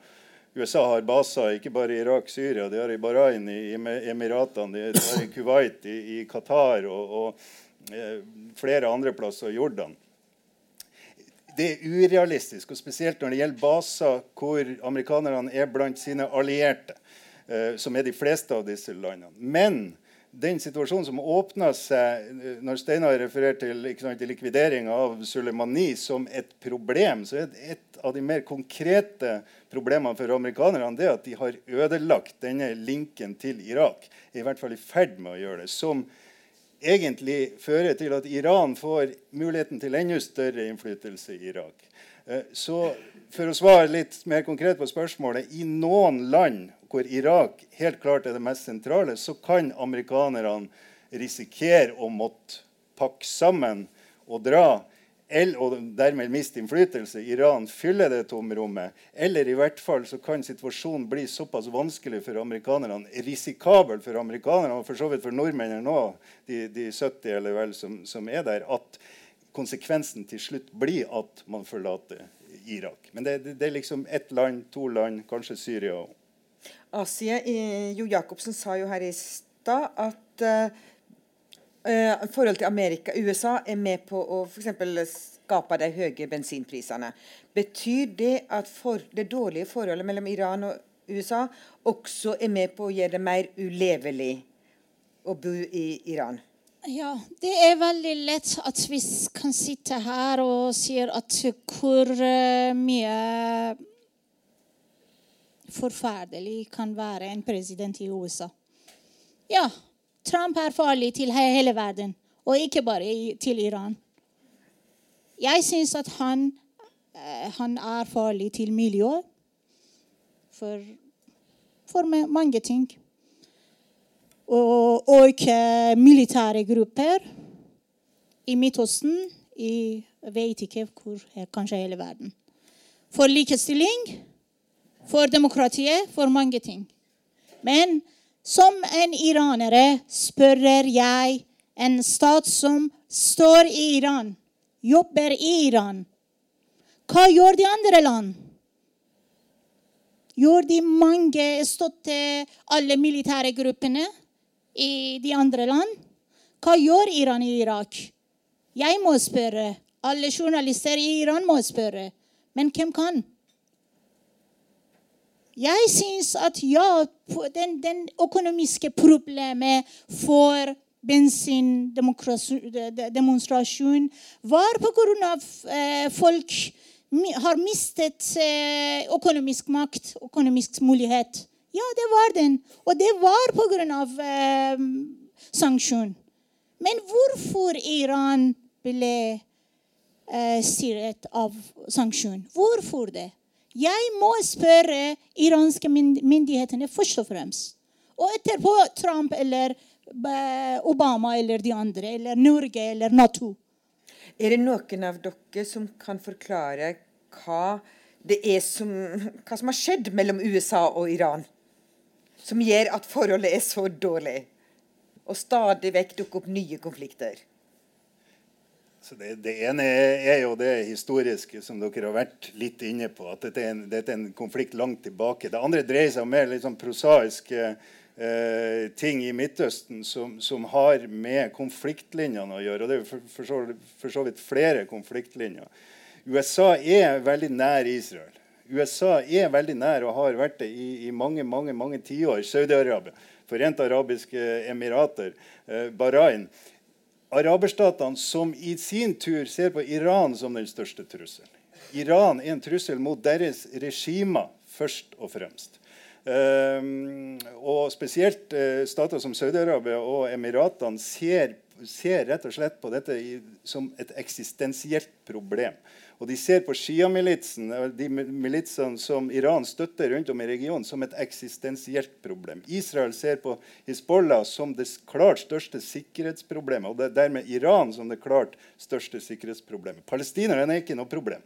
USA har baser ikke bare i Irak, Syria, de har i Bahrain, i Emiratene, de har i Kuwait, i, i Qatar og, og eh, flere andre plasser, Jordan. Det er urealistisk, og spesielt når det gjelder baser hvor amerikanerne er blant sine allierte, eh, som er de fleste av disse landene. Men den situasjonen som åpna seg eh, når Steinar refererer til, til likvidering av Suleimani som et problem, så er et av de mer konkrete problemene for amerikanerne det at de har ødelagt denne linken til Irak. I hvert fall i ferd med å gjøre det. Som egentlig fører til at Iran får muligheten til enda større innflytelse i Irak. Eh, så for å svare litt mer konkret på spørsmålet I noen land hvor Irak helt klart er det mest sentrale, så kan amerikanerne risikere å måtte pakke sammen og dra. Og dermed miste innflytelse. Iran fyller det tomrommet. Eller i hvert fall så kan situasjonen bli såpass vanskelig for amerikanerne, risikabel for amerikanerne og for så vidt for nordmennene nå, de, de 70 eller vel som, som er der, at konsekvensen til slutt blir at man forlater Irak. Men det, det, det er liksom ett land, to land, kanskje Syria òg. Asie, Jo Jacobsen sa jo her i stad at uh, forhold til Amerika USA er med på å for skape de høye bensinprisene. Betyr det at for det dårlige forholdet mellom Iran og USA også er med på å gjøre det mer ulevelig å bo i Iran? Ja, det er veldig lett at vi kan sitte her og si at hvor mye forferdelig kan være en president i USA. Ja, Trump er farlig til hele verden, og ikke bare til Iran. Jeg syns at han, eh, han, er farlig til miljøet. For, for mange ting. Og, og militære grupper i Midtøsten, i vet ikke hvor, kanskje hele verden. For likestilling for demokratiet, for mange ting. Men som en iranere spør jeg en stat som står i Iran, jobber i Iran. Hva gjør de andre land? Gjør de mange støtte alle militære gruppene i de andre land? Hva gjør Iran i Irak? Jeg må spørre. Alle journalister i Iran må spørre. Men hvem kan? Jeg syns at ja, den, den økonomiske problemet for bensindemonstrasjon var pga. Eh, folk har mistet eh, økonomisk makt, økonomisk mulighet. Ja, det var den. Og det var pga. Eh, sanksjon. Men hvorfor Iran ble eh, styret av sanksjon? Hvorfor det? Jeg må spørre iranske myndighetene først og fremst. Og etterpå Trump eller eh, Obama eller de andre, eller Norge eller Nato. Er det noen av dere som kan forklare hva det er som, hva som har skjedd mellom USA og Iran? Som gjør at forholdet er så dårlig, og stadig vekk dukker opp nye konflikter? Det, det, ene er jo det historiske som dere har vært litt inne på. At dette er en, dette er en konflikt langt tilbake. Det andre dreier seg om mer litt sånn prosaiske eh, ting i Midtøsten som, som, har med konfliktlinjene å gjøre. Og det er for, for, så, for så vidt flere konfliktlinjer. USA er veldig nær Israel. USA er veldig nær og har vært det i, i mange mange, mange tiår. Saudi-Arabia, Forente arabiske emirater, eh, Bahrain araberstatene som i sin tur ser på Iran som den største trusselen. Iran er en trussel mot deres regimer først og fremst. Um, og spesielt uh, stater som Saudi-Arabia og Emiratene ser ser rett og slett på dette som et eksistensielt problem. Og de ser på sjiamilitsen, de militsene som Iran støtter rundt om i regionen, som et eksistensielt problem. Israel ser på Hizbollah som det klart største sikkerhetsproblemet, og det er dermed Iran som det klart største sikkerhetsproblemet. Palestinerne er ikke noe problem.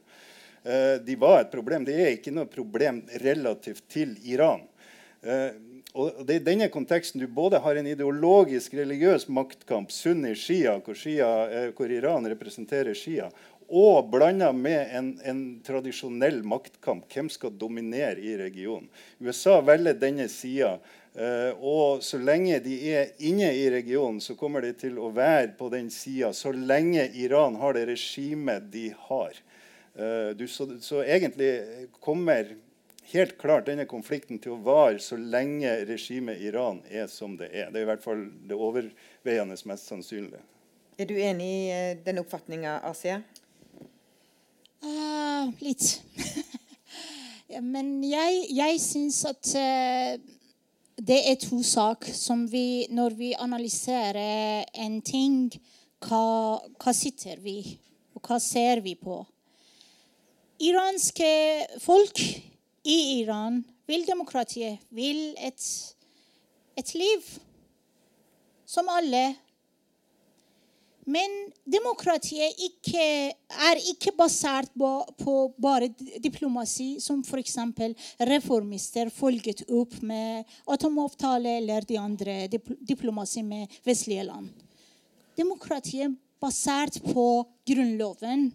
Uh, de var et problem. Det er ikke noe problem relativt til Iran. Uh, og det er i denne konteksten du både har en ideologisk, religiøs maktkamp, sunni-shia, hvor, eh, hvor, Iran representerer shia, og blanda med en, en, tradisjonell maktkamp. Hvem skal dominere i regionen? USA velger denne sida. Uh, og så lenge de er inne i regionen, så kommer de til å være på den sida så lenge Iran har det regimet de har. Uh, du, så, så, egentlig kommer helt klart denne konflikten til å vare så lenge regimet Iran er som det er. Det er i hvert fall det overveiende mest sannsynlige. Er du enig i eh, den oppfatninga, Asia? Uh, litt. ja, men jeg, jeg syns at uh, det er to saker som vi Når vi analyserer en ting, hva, hva sitter vi og hva ser vi på? Iranske folk i Iran vil demokratiet, vil et, et liv som alle. Men demokratiet ikke, er ikke basert på, på bare diplomasi, som f.eks. reformister folket opp med atomavtale eller de andre diplomasi med vestlige land. Demokratiet er basert på Grunnloven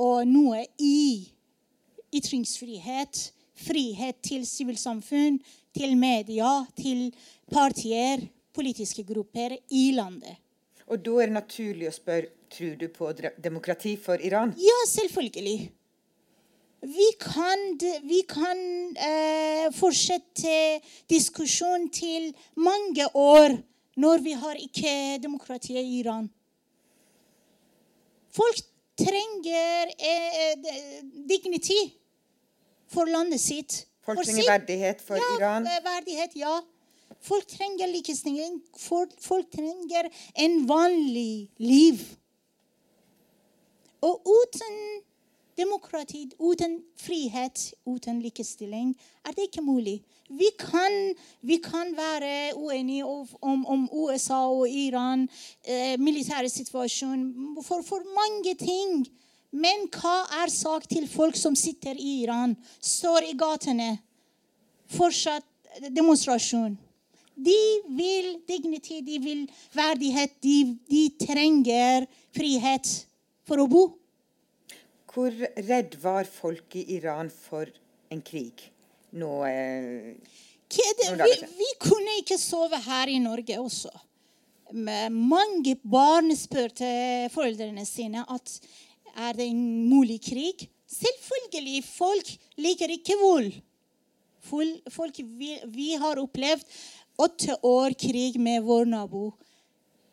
og noe i ytringsfrihet, frihet til sivilsamfunn, til media, til partier, politiske grupper i landet. Og da er det naturlig å spørre tror du på demokrati for Iran? Ja, selvfølgelig. Vi kan, vi kan eh, fortsette diskusjonen til mange år når vi har ikke demokrati i Iran. Folk trenger eh, dignity for landet sitt. Folk trenger verdighet for ja, Iran? Eh, verdighet, ja. Folk trenger likestilling. Folk trenger en vanlig liv. Og uten demokrati, uten frihet, uten likestilling, er det ikke mulig. Vi kan, vi kan være uenige om, om, USA og Iran, eh, militære situasjon, for, for mange ting. Men hva er sak til folk som sitter i Iran, står i gatene, fortsatt demonstrasjon? De vil dignity, de vil verdighet, de, de trenger frihet for å bo. Hvor redd var folk i Iran for en krig nå? Eh, vi, vi, kunne ikke sove her i Norge også. Mange barn spurte foreldrene sine at er det en mulig krig? Selvfølgelig. Folk liker ikke vold. Folk, vi, vi har opplevd åtte år krig med vår nabo.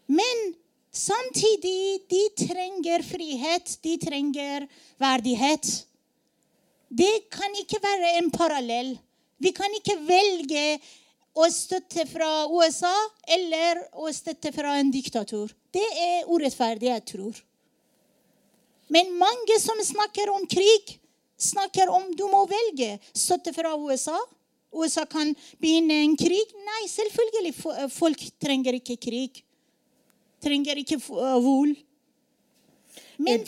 Men samtidig de trenger frihet, de trenger verdighet. Det kan ikke være en parallell. Vi kan ikke velge å støtte fra USA eller å støtte fra en diktator. Det er urettferdig, jeg tror. Men mange som snakker om krig, snakker om du må velge støtte fra USA. USA kan begynne en krig. Nei, selvfølgelig. Eh, folk trenger ikke krig. Trenger ikke eh, vold. Men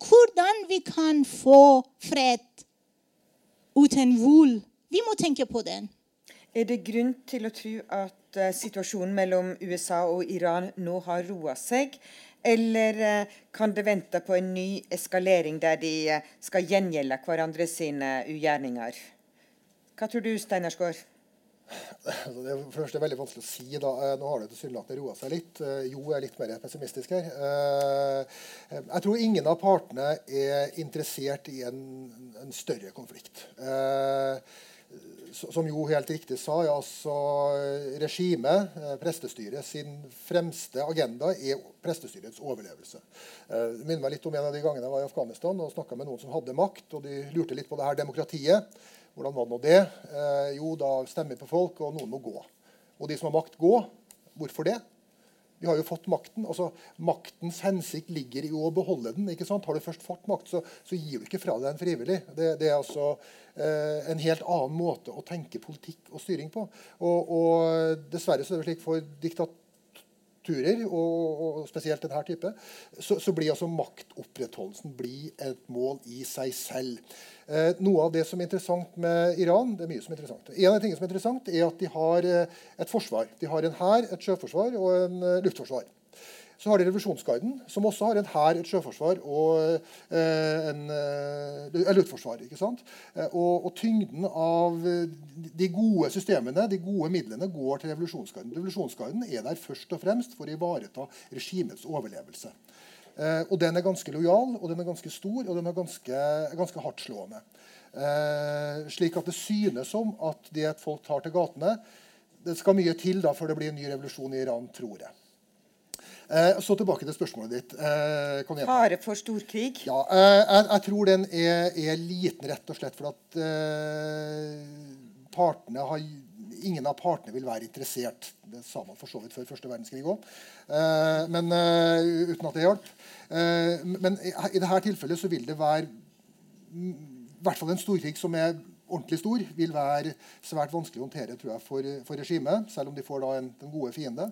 hvordan vi kan få fred uten vold, vi må tenke på den. Er det grunn til å tro at uh, situasjonen mellom USA og Iran nå har roa seg? Eller uh, kan det vente på en ny eskalering der de uh, skal gjengjelde hverandre sine ugjerninger? Hva tror du, Steinar? Altså, det er først veldig vanskelig å si. da. Eh, nå har det tilsynelatende roa seg litt. Jo er litt mer pessimistisk her. Jeg tror ingen av partene er interessert i en, en større konflikt som jo helt riktig sa, ja, altså regimet, eh, prestestyret, sin fremste agenda er prestestyrets overlevelse. Eh, det minner meg litt om en av de gangene jeg var i Afghanistan og snakka med noen som hadde makt, og de lurte litt på det her demokratiet. Hvordan var det nå det? Eh, jo, da stemmer på folk, og noen må gå. Og de som har makt, gå. Hvorfor det? Vi har jo fått makten. altså Maktens hensikt ligger i å beholde den. ikke sant? Har du først fått makt, så, så gir du ikke fra deg den frivillig. Det, det er altså eh, en helt annen måte å tenke politikk og styring på. Og, og dessverre så er det slik for diktaturer, og, og spesielt denne type, så, så, blir altså maktopprettholdelsen et mål i seg selv. Eh, noe av det som er interessant med Iran det er mye som er interessant. En av tingene som er interessant, er at de har eh, et forsvar. De har en hær, et sjøforsvar og en uh, luftforsvar. Så har de revolusjonsgarden, som også har en hær, et sjøforsvar og eh, en, eh, luftforsvar. ikke sant? Eh, og, og, tyngden av de gode systemene, de gode midlene, går til revolusjonsgarden. Revolusjonsgarden er der først og fremst for å ivareta regimets overlevelse. Eh, og den er ganske lojal, og den er ganske stor, og den er ganske, ganske hardtslående. Eh, slik at det synes som at det at folk tar til gatene Det skal mye til da før det blir en ny revolusjon i Iran, tror jeg. Eh, så tilbake til spørsmålet ditt. Eh, Fare for storkrig? Ja, eh, jeg, jeg, tror den er, er, liten, rett og slett for at eh, partene har Ingen av partene vil være interessert. Det sa man for så vidt før første verdenskrig òg, eh, men eh, uten at det hjalp. men i, i dette tilfellet så vil det være i hvert fall en storkrig som er ordentlig stor, vil være svært vanskelig å håndtere tror jeg, for, for regimet, selv om de får da en, den gode fiende.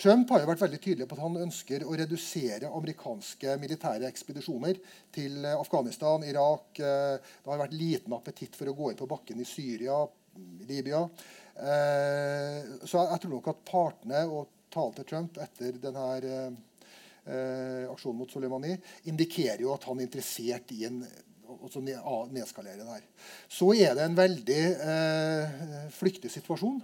Trump har jo vært veldig tydelig på at han ønsker å redusere amerikanske militære ekspedisjoner til eh, Afghanistan, Irak. Eh, det har vært liten appetitt for å gå inn på bakken i Syria, Libya. Eh, så jeg tror nok at partene og talen til Trump etter denne aksjonen mot Soleimani indikerer jo at han er interessert i en altså nedskalere det her. Så er det en veldig eh, flyktig situasjon.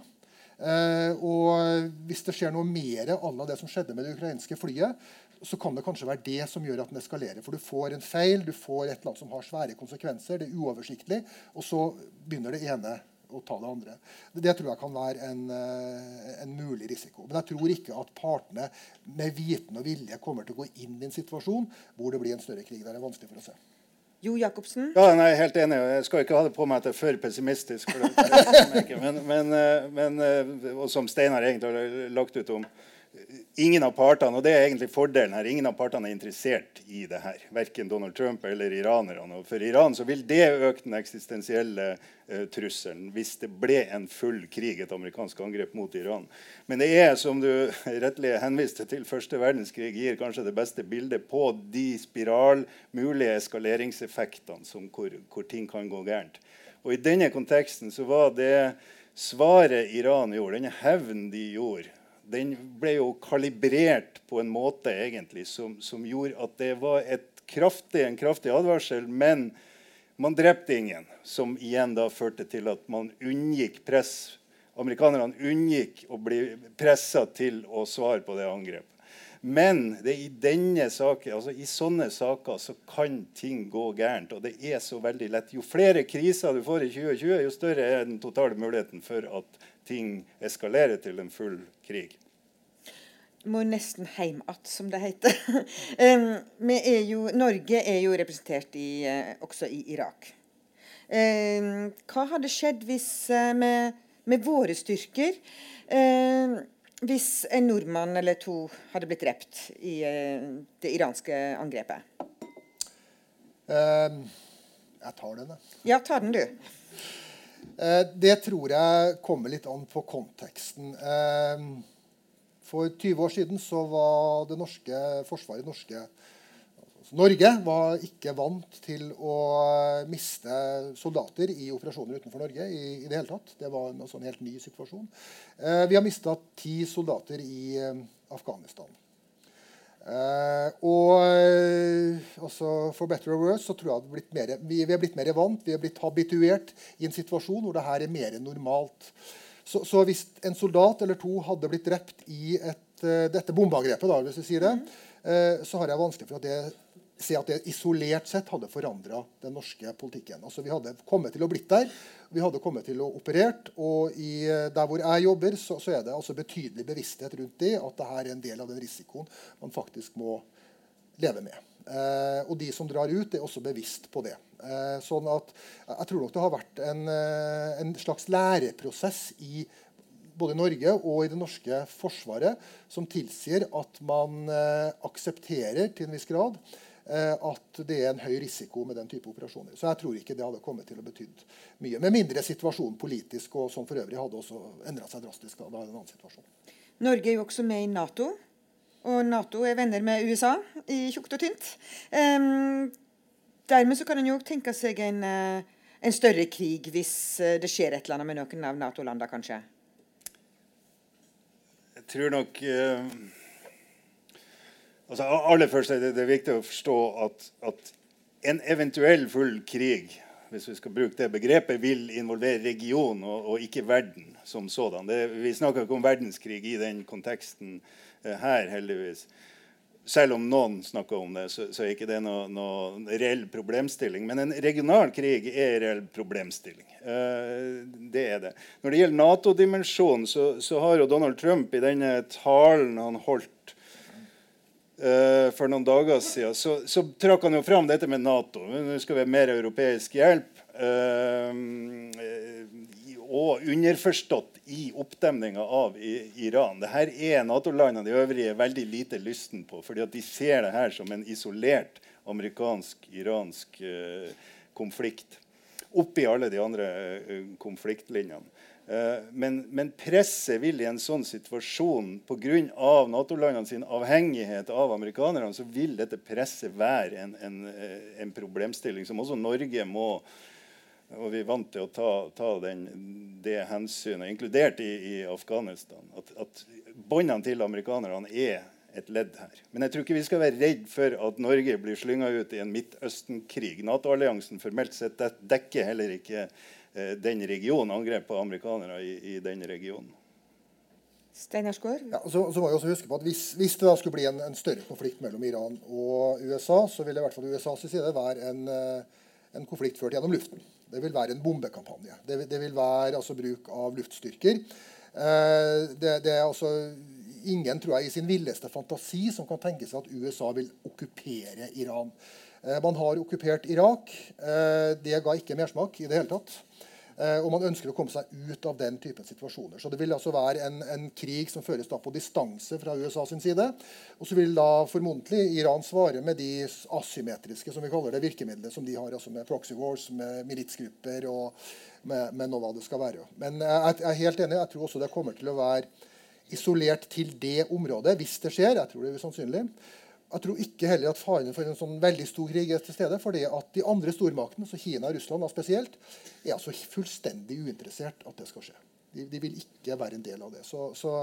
Uh, og hvis det skjer noe mer av det som skjedde med det ukrainske flyet, så kan det kanskje være det som gjør at den eskalerer. For du får en feil, du får et eller annet som har svære konsekvenser, det er uoversiktlig, og så begynner det ene å ta det andre. Det tror jeg kan være en, eh, en, mulig risiko. Men jeg tror ikke at partene med viten og vilje kommer til å gå inn i en situasjon hvor det blir en større krig. Det er vanskelig for å se. Jo Jacobsen? Ja, nei, Helt enig. Jeg skal ikke ha det på meg at jeg er for pessimistisk. For det, men, men, eh, men, eh, og som Steinar egentlig har lagt ut om ingen av partene, og det er egentlig fordelen her, ingen av partene er interessert i det her. Verken Donald Trump eller iranerne. Og for Iran så vil det øke den eksistensielle eh, trusselen hvis det ble en full krig, et amerikansk angrep mot Iran. Men det er, som du rettelig henviste til, første verdenskrig gir kanskje det beste bildet på de spiral, mulige eskaleringseffektene som hvor, hvor ting kan gå gærent. Og i denne konteksten så var det svaret Iran gjorde, denne hevnen de gjorde den ble jo kalibrert på en måte egentlig som, som gjorde at det var kraftig, en kraftig advarsel. Men man drepte ingen, som igjen da førte til at man unngikk press. Amerikanerne unngikk å bli pressa til å svare på det angrepet. Men det i denne saken, altså i sånne saker så kan ting gå gærent. Og det er så veldig lett. Jo flere kriser du får i 2020, jo større er den totale muligheten for at ting eskalerer til en full krig. Må nesten heim att, som det heter. um, er jo, Norge er jo representert i, uh, også i Irak. Um, hva hadde skjedd hvis, uh, med, med, våre styrker uh, hvis en nordmann eller to hadde blitt drept i det iranske angrepet? jeg tar den, jeg. Ja, ta den, du. Eh, det tror jeg kommer litt an på konteksten. Eh, for 20 år siden så var det norske forsvaret norske, altså Norge var ikke vant til å miste soldater i operasjoner utenfor Norge. i, i Det hele tatt. Det var en, sånn helt ny situasjon. Eh, vi har mista ti soldater i Afghanistan. Uh, og uh, altså For better or worse så tror jeg blitt mer, vi, vi, er blitt mer vant, vi er blitt habituert i en situasjon hvor det her er mer normalt. Så, så, hvis en soldat eller to hadde blitt drept i et, uh, dette bombeangrepet, da, hvis vi sier det, så har jeg vanskelig for at det se at det isolert sett hadde forandra den norske politikken. Altså Vi hadde kommet til å blitt der. Vi hadde kommet til å operert. Og i, der hvor jeg jobber, så, så er det altså betydelig bevissthet rundt det, at dette er en del av den risikoen man faktisk må leve med. Eh, og de som drar ut, er også bevisst på det. Eh, sånn at Jeg tror nok det har vært en, eh, en slags læreprosess i både Norge og i det norske forsvaret som tilsier at man eh, aksepterer til en viss grad eh, at det er en høy risiko med den type operasjoner. Så jeg tror ikke det hadde kommet til å betydd mye. Med mindre situasjonen politisk og som for øvrig hadde også endra seg drastisk. Da. er det en annen situasjon. Norge er jo også med i Nato. Og Nato er venner med USA i tjukt og tynt. Um, dermed så kan en jo tenke seg en uh, en større krig hvis eh, det skjer et eller annet med noen av Nato-landene, kanskje? Jeg tror nok uh, altså Aller først er det, det er viktig å forstå at, at, en eventuell full krig hvis vi skal bruke det begrepet, vil involvere region og, og ikke verden som sådan. Det, vi snakker ikke om verdenskrig i den konteksten uh, her, heldigvis selv om noen snakker om det, så, så er ikke det noen noe reell problemstilling. Men en regional krig er en reell problemstilling. Uh, det er det. Når det gjelder Nato-dimensjonen, så, så, har jo Donald Trump i denne talen han holdt uh, for noen dager siden, så, så trakk han jo fram dette med Nato. Nå skal vi ha mer europeisk hjelp. Uh, og underforstått i oppdemninga av Iran. Dette er Nato-landene de øvrige veldig lite lysten på, fordi de ser det her som en isolert amerikansk-iransk uh, konflikt. Oppi alle de andre konfliktlinjene. Eh, men, men, presset vil i en sånn situasjon pga. Nato-landene sin avhengighet av amerikanerne, så vil dette presset være en, en, eh, en problemstilling som også Norge må og vi er vant til å ta, ta den, det hensynet, inkludert i, i Afghanistan. At, at båndene til amerikanerne er et ledd her. Men jeg tror ikke vi skal være redd for at Norge blir slynga ut i en Midtøsten-krig. Nato-alliansen formelt sett dekker heller ikke den regionen, angrep på amerikanere i, i den regionen. Steinar Skår? Ja, så, så, må vi også huske på at Hvis, hvis det da skulle bli en, en, større konflikt mellom Iran og USA, så vil det i hvert fall USAs side være en, eh, en konflikt ført gjennom luften. Det vil være en bombekampanje. Det, det vil være altså, bruk av luftstyrker. Eh, det, det, er altså ingen tror jeg, i sin villeste fantasi som kan tenke seg at USA vil okkupere Iran. Eh, man har okkupert Irak. Eh, det ga ikke mersmak i det hele tatt. Eh, og man ønsker å komme seg ut av den typen situasjoner. Så det vil altså være en, en krig som føres da på distanse fra USA sin side. Og så vil da formodentlig Iran svare med de asymmetriske som vi kaller det, virkemidlene som de har, altså med proxy wars, med militsgrupper og med, med hva det skal være. Men jeg, jeg er helt enig. Jeg tror også det kommer til å være isolert til det området hvis det skjer. Jeg tror det er sannsynlig. Jeg tror ikke heller at faren for en sånn veldig stor krig er til stede. fordi at de andre stormaktene, så Kina og Russland spesielt, er altså fullstendig uinteressert at det skal skje. De, de vil ikke være en del av det. Så, så,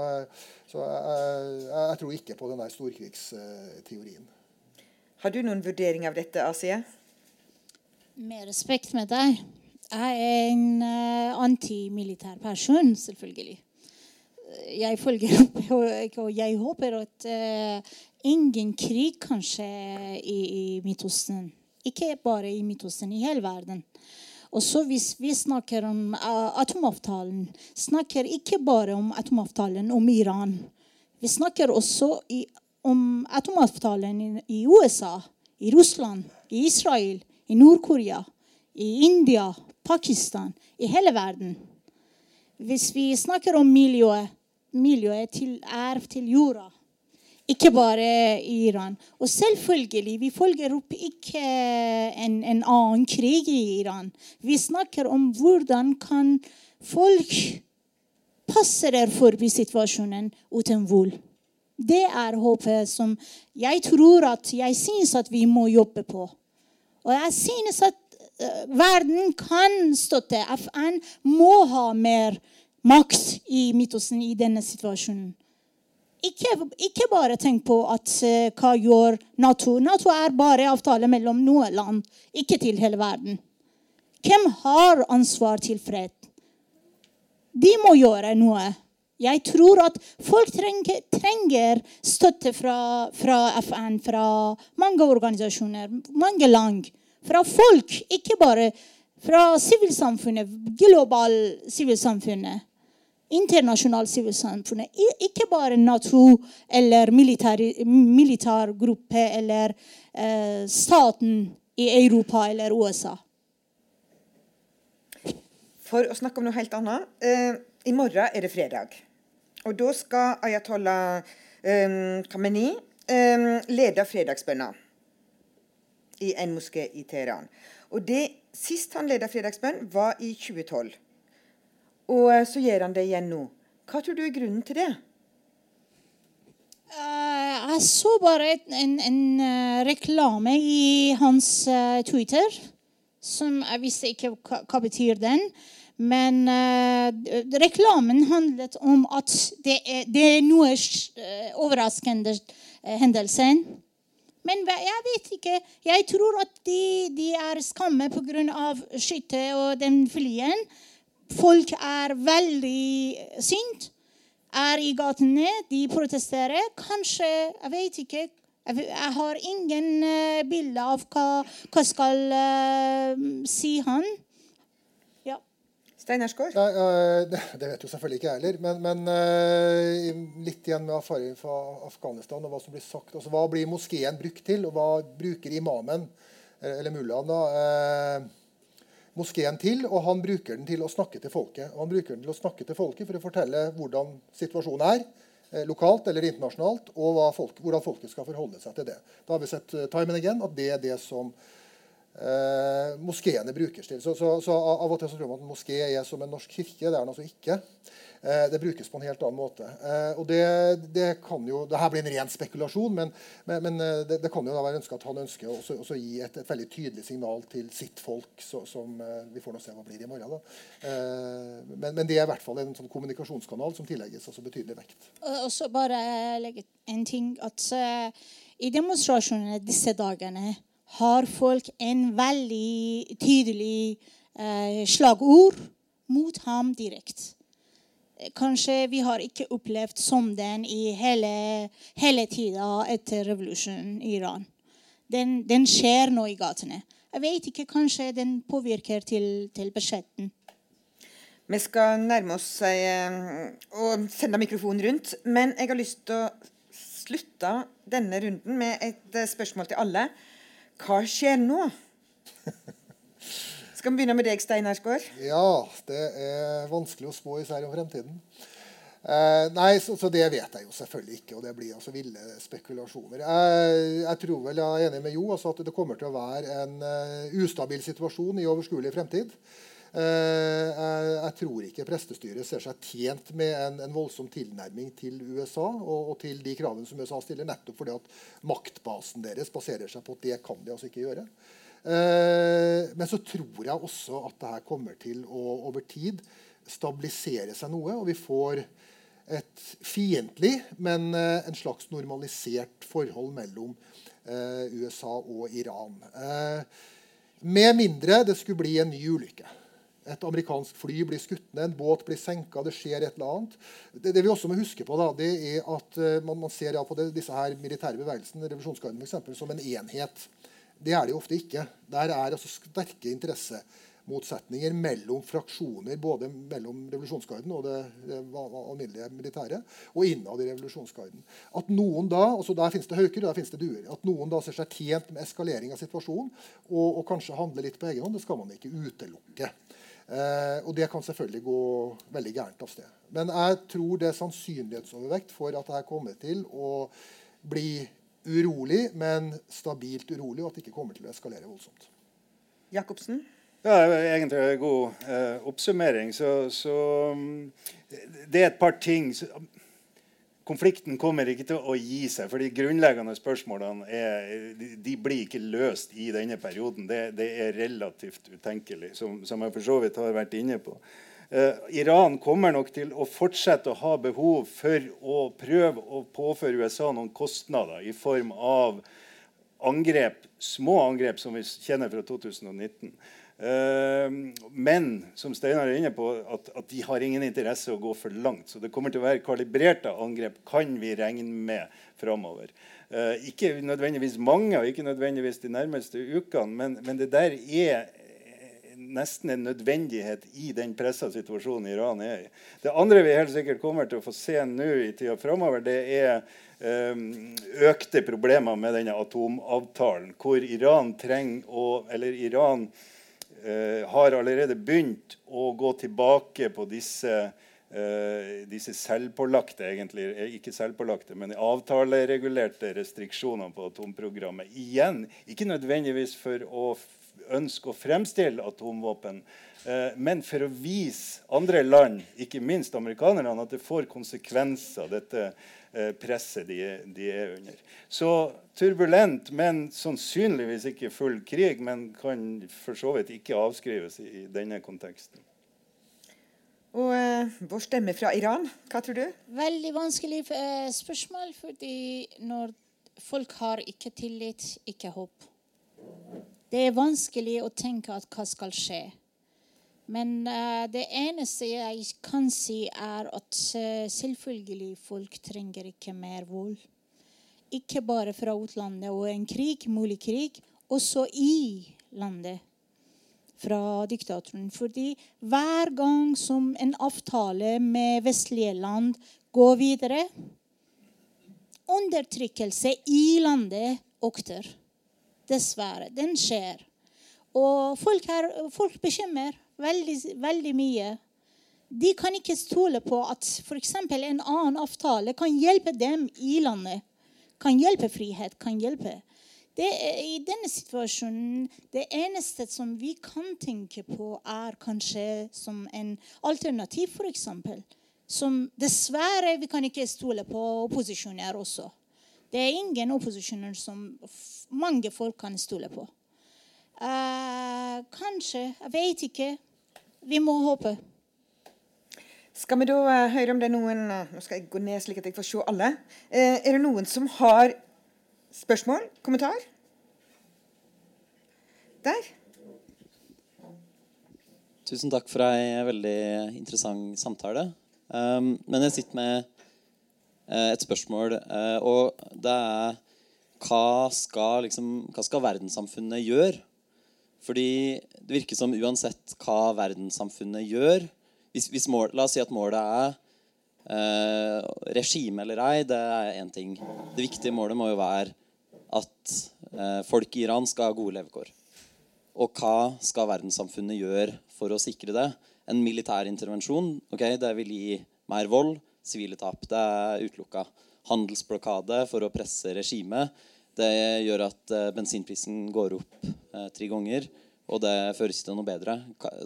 så jeg, jeg, tror ikke på den der storkrigsteorien. Har du noen vurdering av dette, Asia? Med respekt med deg. Jeg er en uh, antimilitær person, selvfølgelig. Jeg følger opp, og jeg håper at uh, ingen krig kanskje i, i Midtøsten. Ikke bare i Midtøsten, i hele verden. Og så hvis vi snakker om uh, atomavtalen, snakker ikke bare om atomavtalen om Iran. Vi snakker også i, om atomavtalen i, i, USA, i Russland, i Israel, i Nord-Korea, i India, Pakistan, i hele verden. Hvis vi snakker om miljøet, miljøet til, er til jorda ikke bare i Iran. Og selvfølgelig, vi følger opp ikke en, en annen krig i Iran. Vi snakker om hvordan kan folk passer forbi situasjonen uten vold. Det er håpet som jeg tror at jeg synes at vi må jobbe på. Og jeg synes at uh, verden kan støtte. FN må ha mer makt i Midtøsten i denne situasjonen. Ikke, ikke, bare tenk på at uh, hva gjør Nato. Nato er bare avtale mellom noen land, ikke til hele verden. Hvem har ansvar til fred? De må gjøre noe. Jeg tror at folk trenger, trenger støtte fra, fra, FN, fra mange organisasjoner, mange land. Fra folk, ikke bare fra sivilsamfunnet, global sivilsamfunnet internasjonale sivilsamfunnet. Ikke bare Nato eller militærgruppe militær eller eh, staten i Europa eller USA. For å snakke om noe helt annet. Eh, I morgen er det fredag. Og da skal ayatollah eh, Khamenei eh, lede fredagsbønna i en moské i Teheran. Og det, Sist han ledet fredagsbønn, var i 2012. Og uh, så gjør han det igjen nå. Hva tror du er grunnen til det? Uh, jeg så bare en, en uh, reklame i hans uh, Twitter. Som jeg visste ikke hva, hva betyr den. Men reklamen handlet om at det er, det er noe overraskende hendelsen. Men jeg vet ikke. Jeg tror at de, de er skamme pga. skyttet og den flyen. Folk er veldig sinte er i gatene. De protesterer. Kanskje Jeg vet ikke. Jeg har ingen uh, bilde av hva, hva skal uh, si han. Ja. Steinar Skaar? Uh, det, det, vet jo selvfølgelig ikke jeg heller. Men, men uh, litt igjen med erfaring fra Afghanistan og hva som blir sagt. Altså, hva blir moskeen brukt til, og hva bruker imamen, eller mullaen, da? Moskeen til, og han bruker den til å snakke til folket. Han bruker den til å snakke til folket for å fortelle hvordan situasjonen er, eh, lokalt eller internasjonalt, og folk, hvordan folket skal forholde seg til det. Da har vi sett uh, time and again at det er det som uh, moskeene brukes til. Så, så, så, Av og til så tror man at en moské er som en norsk kirke. Det er den altså ikke. Eh, det brukes på en helt annen måte. Eh, og det, det kan jo, det her blir en ren spekulasjon, men, men, men eh, det, det, kan jo da være ønsket at han ønsker å også gi et, et, veldig tydelig signal til sitt folk, så, som vi får nå se hva blir i morgen. Men, men, det er i hvert fall en sånn kommunikasjonskanal som tillegges altså betydelig vekt. Og så bare legge en ting at I demonstrasjonene disse dagene har folk en veldig tydelig eh, slagord mot ham direkte. Kanskje vi har ikke opplevd som den i hele, hele tida etter revolusjonen i Iran. Den, den, skjer nå i gatene. Jeg vet ikke, Kanskje den påvirker til, til budsjetten. Vi skal nærme oss eh, og sende mikrofonen rundt. Men jeg har lyst til å slutte denne runden med et eh, spørsmål til alle. Hva skjer nå? Skal vi begynne med deg, Steinar Skaar? Ja, det er vanskelig å spå især om fremtiden. Eh, nei, så, så, det vet jeg jo selvfølgelig ikke, og det blir altså ville spekulasjoner. Jeg, jeg tror vel jeg er enig med Jo altså at det kommer til å være en uh, ustabil situasjon i overskuelig fremtid. Uh, jeg, jeg, tror ikke prestestyret ser seg tjent med en, en voldsom tilnærming til USA og, og, til de kravene som USA stiller, nettopp fordi at maktbasen deres baserer seg på at det kan de altså ikke gjøre. Eh, men så tror jeg også at det her kommer til å over tid stabilisere seg noe. Og vi får et fiendtlig, men eh, en slags normalisert forhold mellom eh, USA og Iran. Med mindre det skulle bli en ny ulykke. Et amerikansk fly blir skutt ned, en båt blir senka, det skjer et eller annet. Det, det vi også må huske på, da, det er at man, man ser ja, på det, disse her militære bevegelsene, revolusjonsgarden for eksempel, som en enhet. Det er det ofte ikke. Der er altså sterke interessemotsetninger mellom fraksjoner, både mellom revolusjonsgarden og det, det alminnelige militæret, og innad i revolusjonsgarden. At noen da, altså Der finnes det hauker der finnes det duer. At noen da ser seg tjent med eskalering av situasjonen og, og kanskje handle litt på egen hånd, det skal man ikke utelukke. Eh, og det kan selvfølgelig gå veldig gærent av sted. Men jeg tror det er sannsynlighetsovervekt for at dette kommer til å bli urolig, men stabilt urolig, og at det ikke kommer til å eskalere voldsomt. Jacobsen? Ja, egentlig en god eh, oppsummering. Så, så, mm, det er et par ting Konflikten kommer ikke til å gi seg, for de grunnleggende spørsmålene er, de blir ikke løst i denne perioden. Det, det er relativt utenkelig, som, som jeg for så vidt har vært inne på. Uh, Iran kommer nok til å fortsette å ha behov for å prøve å påføre USA noen kostnader i form av angrep, små angrep som vi kjenner fra 2019. Eh, men som Steinar er inne på, at, at, de har ingen interesse å gå for langt. Så det kommer til å være kalibrerte angrep kan vi regne med framover. Uh, ikke nødvendigvis mange, og ikke nødvendigvis de nærmeste ukene, men, men det der er nesten en nødvendighet i den pressa situasjonen Iran er i. Det andre vi helt sikkert kommer til å få se nå i tida framover, det er økte problemer med denne atomavtalen, hvor Iran trenger å Eller Iran har allerede begynt å gå tilbake på disse Uh, disse selvpålagte, egentlig, ikke selvpålagte, men avtaleregulerte restriksjonene på atomprogrammet. Igjen, ikke nødvendigvis for å ønske å fremstille atomvåpen, men for å vise andre land, ikke minst amerikanerne, at det får konsekvenser, dette presset de, de, er under. Så turbulent, men sannsynligvis ikke full krig, men kan for så vidt ikke avskrives i, i denne konteksten. Og eh, vår stemme fra Iran, hva tror du? Veldig vanskelig eh, spørsmål, fordi når folk har ikke tillit, ikke håp. Det er vanskelig å tenke at hva skal skje. Men uh, det eneste jeg kan si, er at uh, selvfølgelig folk trenger ikke mer vold. Ikke bare fra utlandet og en krig, mulig krig, også i landet fra diktatoren. Fordi hver gang som en avtale med vestlige land går videre Undertrykkelse i landet øker. Dessverre. Den skjer. Og folk, er, folk veldig, veldig mye. De kan ikke stole på at f.eks. en annen avtale kan hjelpe dem i landet. Kan hjelpe frihet, kan hjelpe det I denne situasjonen det eneste som vi kan tenke på, er kanskje som en alternativ, f.eks. Som dessverre vi kan ikke stole på opposisjoner også. Det er ingen opposisjoner som mange folk kan stole på. Uh, kanskje. Jeg vet ikke. Vi må håpe. Skal vi da uh, høre om det er noen uh, Nå skal jeg gå ned slik at jeg får se alle. er det noen som har Spørsmål? Kommentar? Der. Tusen takk for ei veldig interessant samtale. Um, men jeg sitter med uh, et spørsmål, uh, og det er hva skal, liksom, hva skal verdenssamfunnet gjøre? Fordi det virker som uansett hva verdenssamfunnet gjør hvis, hvis mål, La oss si at målet er eh, regime eller ei, det er én ting. Det viktige målet må jo være at eh, folk i Iran skal ha gode levekår. Og hva skal verdenssamfunnet gjøre for å sikre det? En militær intervensjon okay, det vil gi mer vold, sivile tap. Det er utelukka. Handelsblokade for å presse regimet. Det gjør at eh, bensinprisen går opp eh, tre ganger. Og det fører ikke til noe bedre.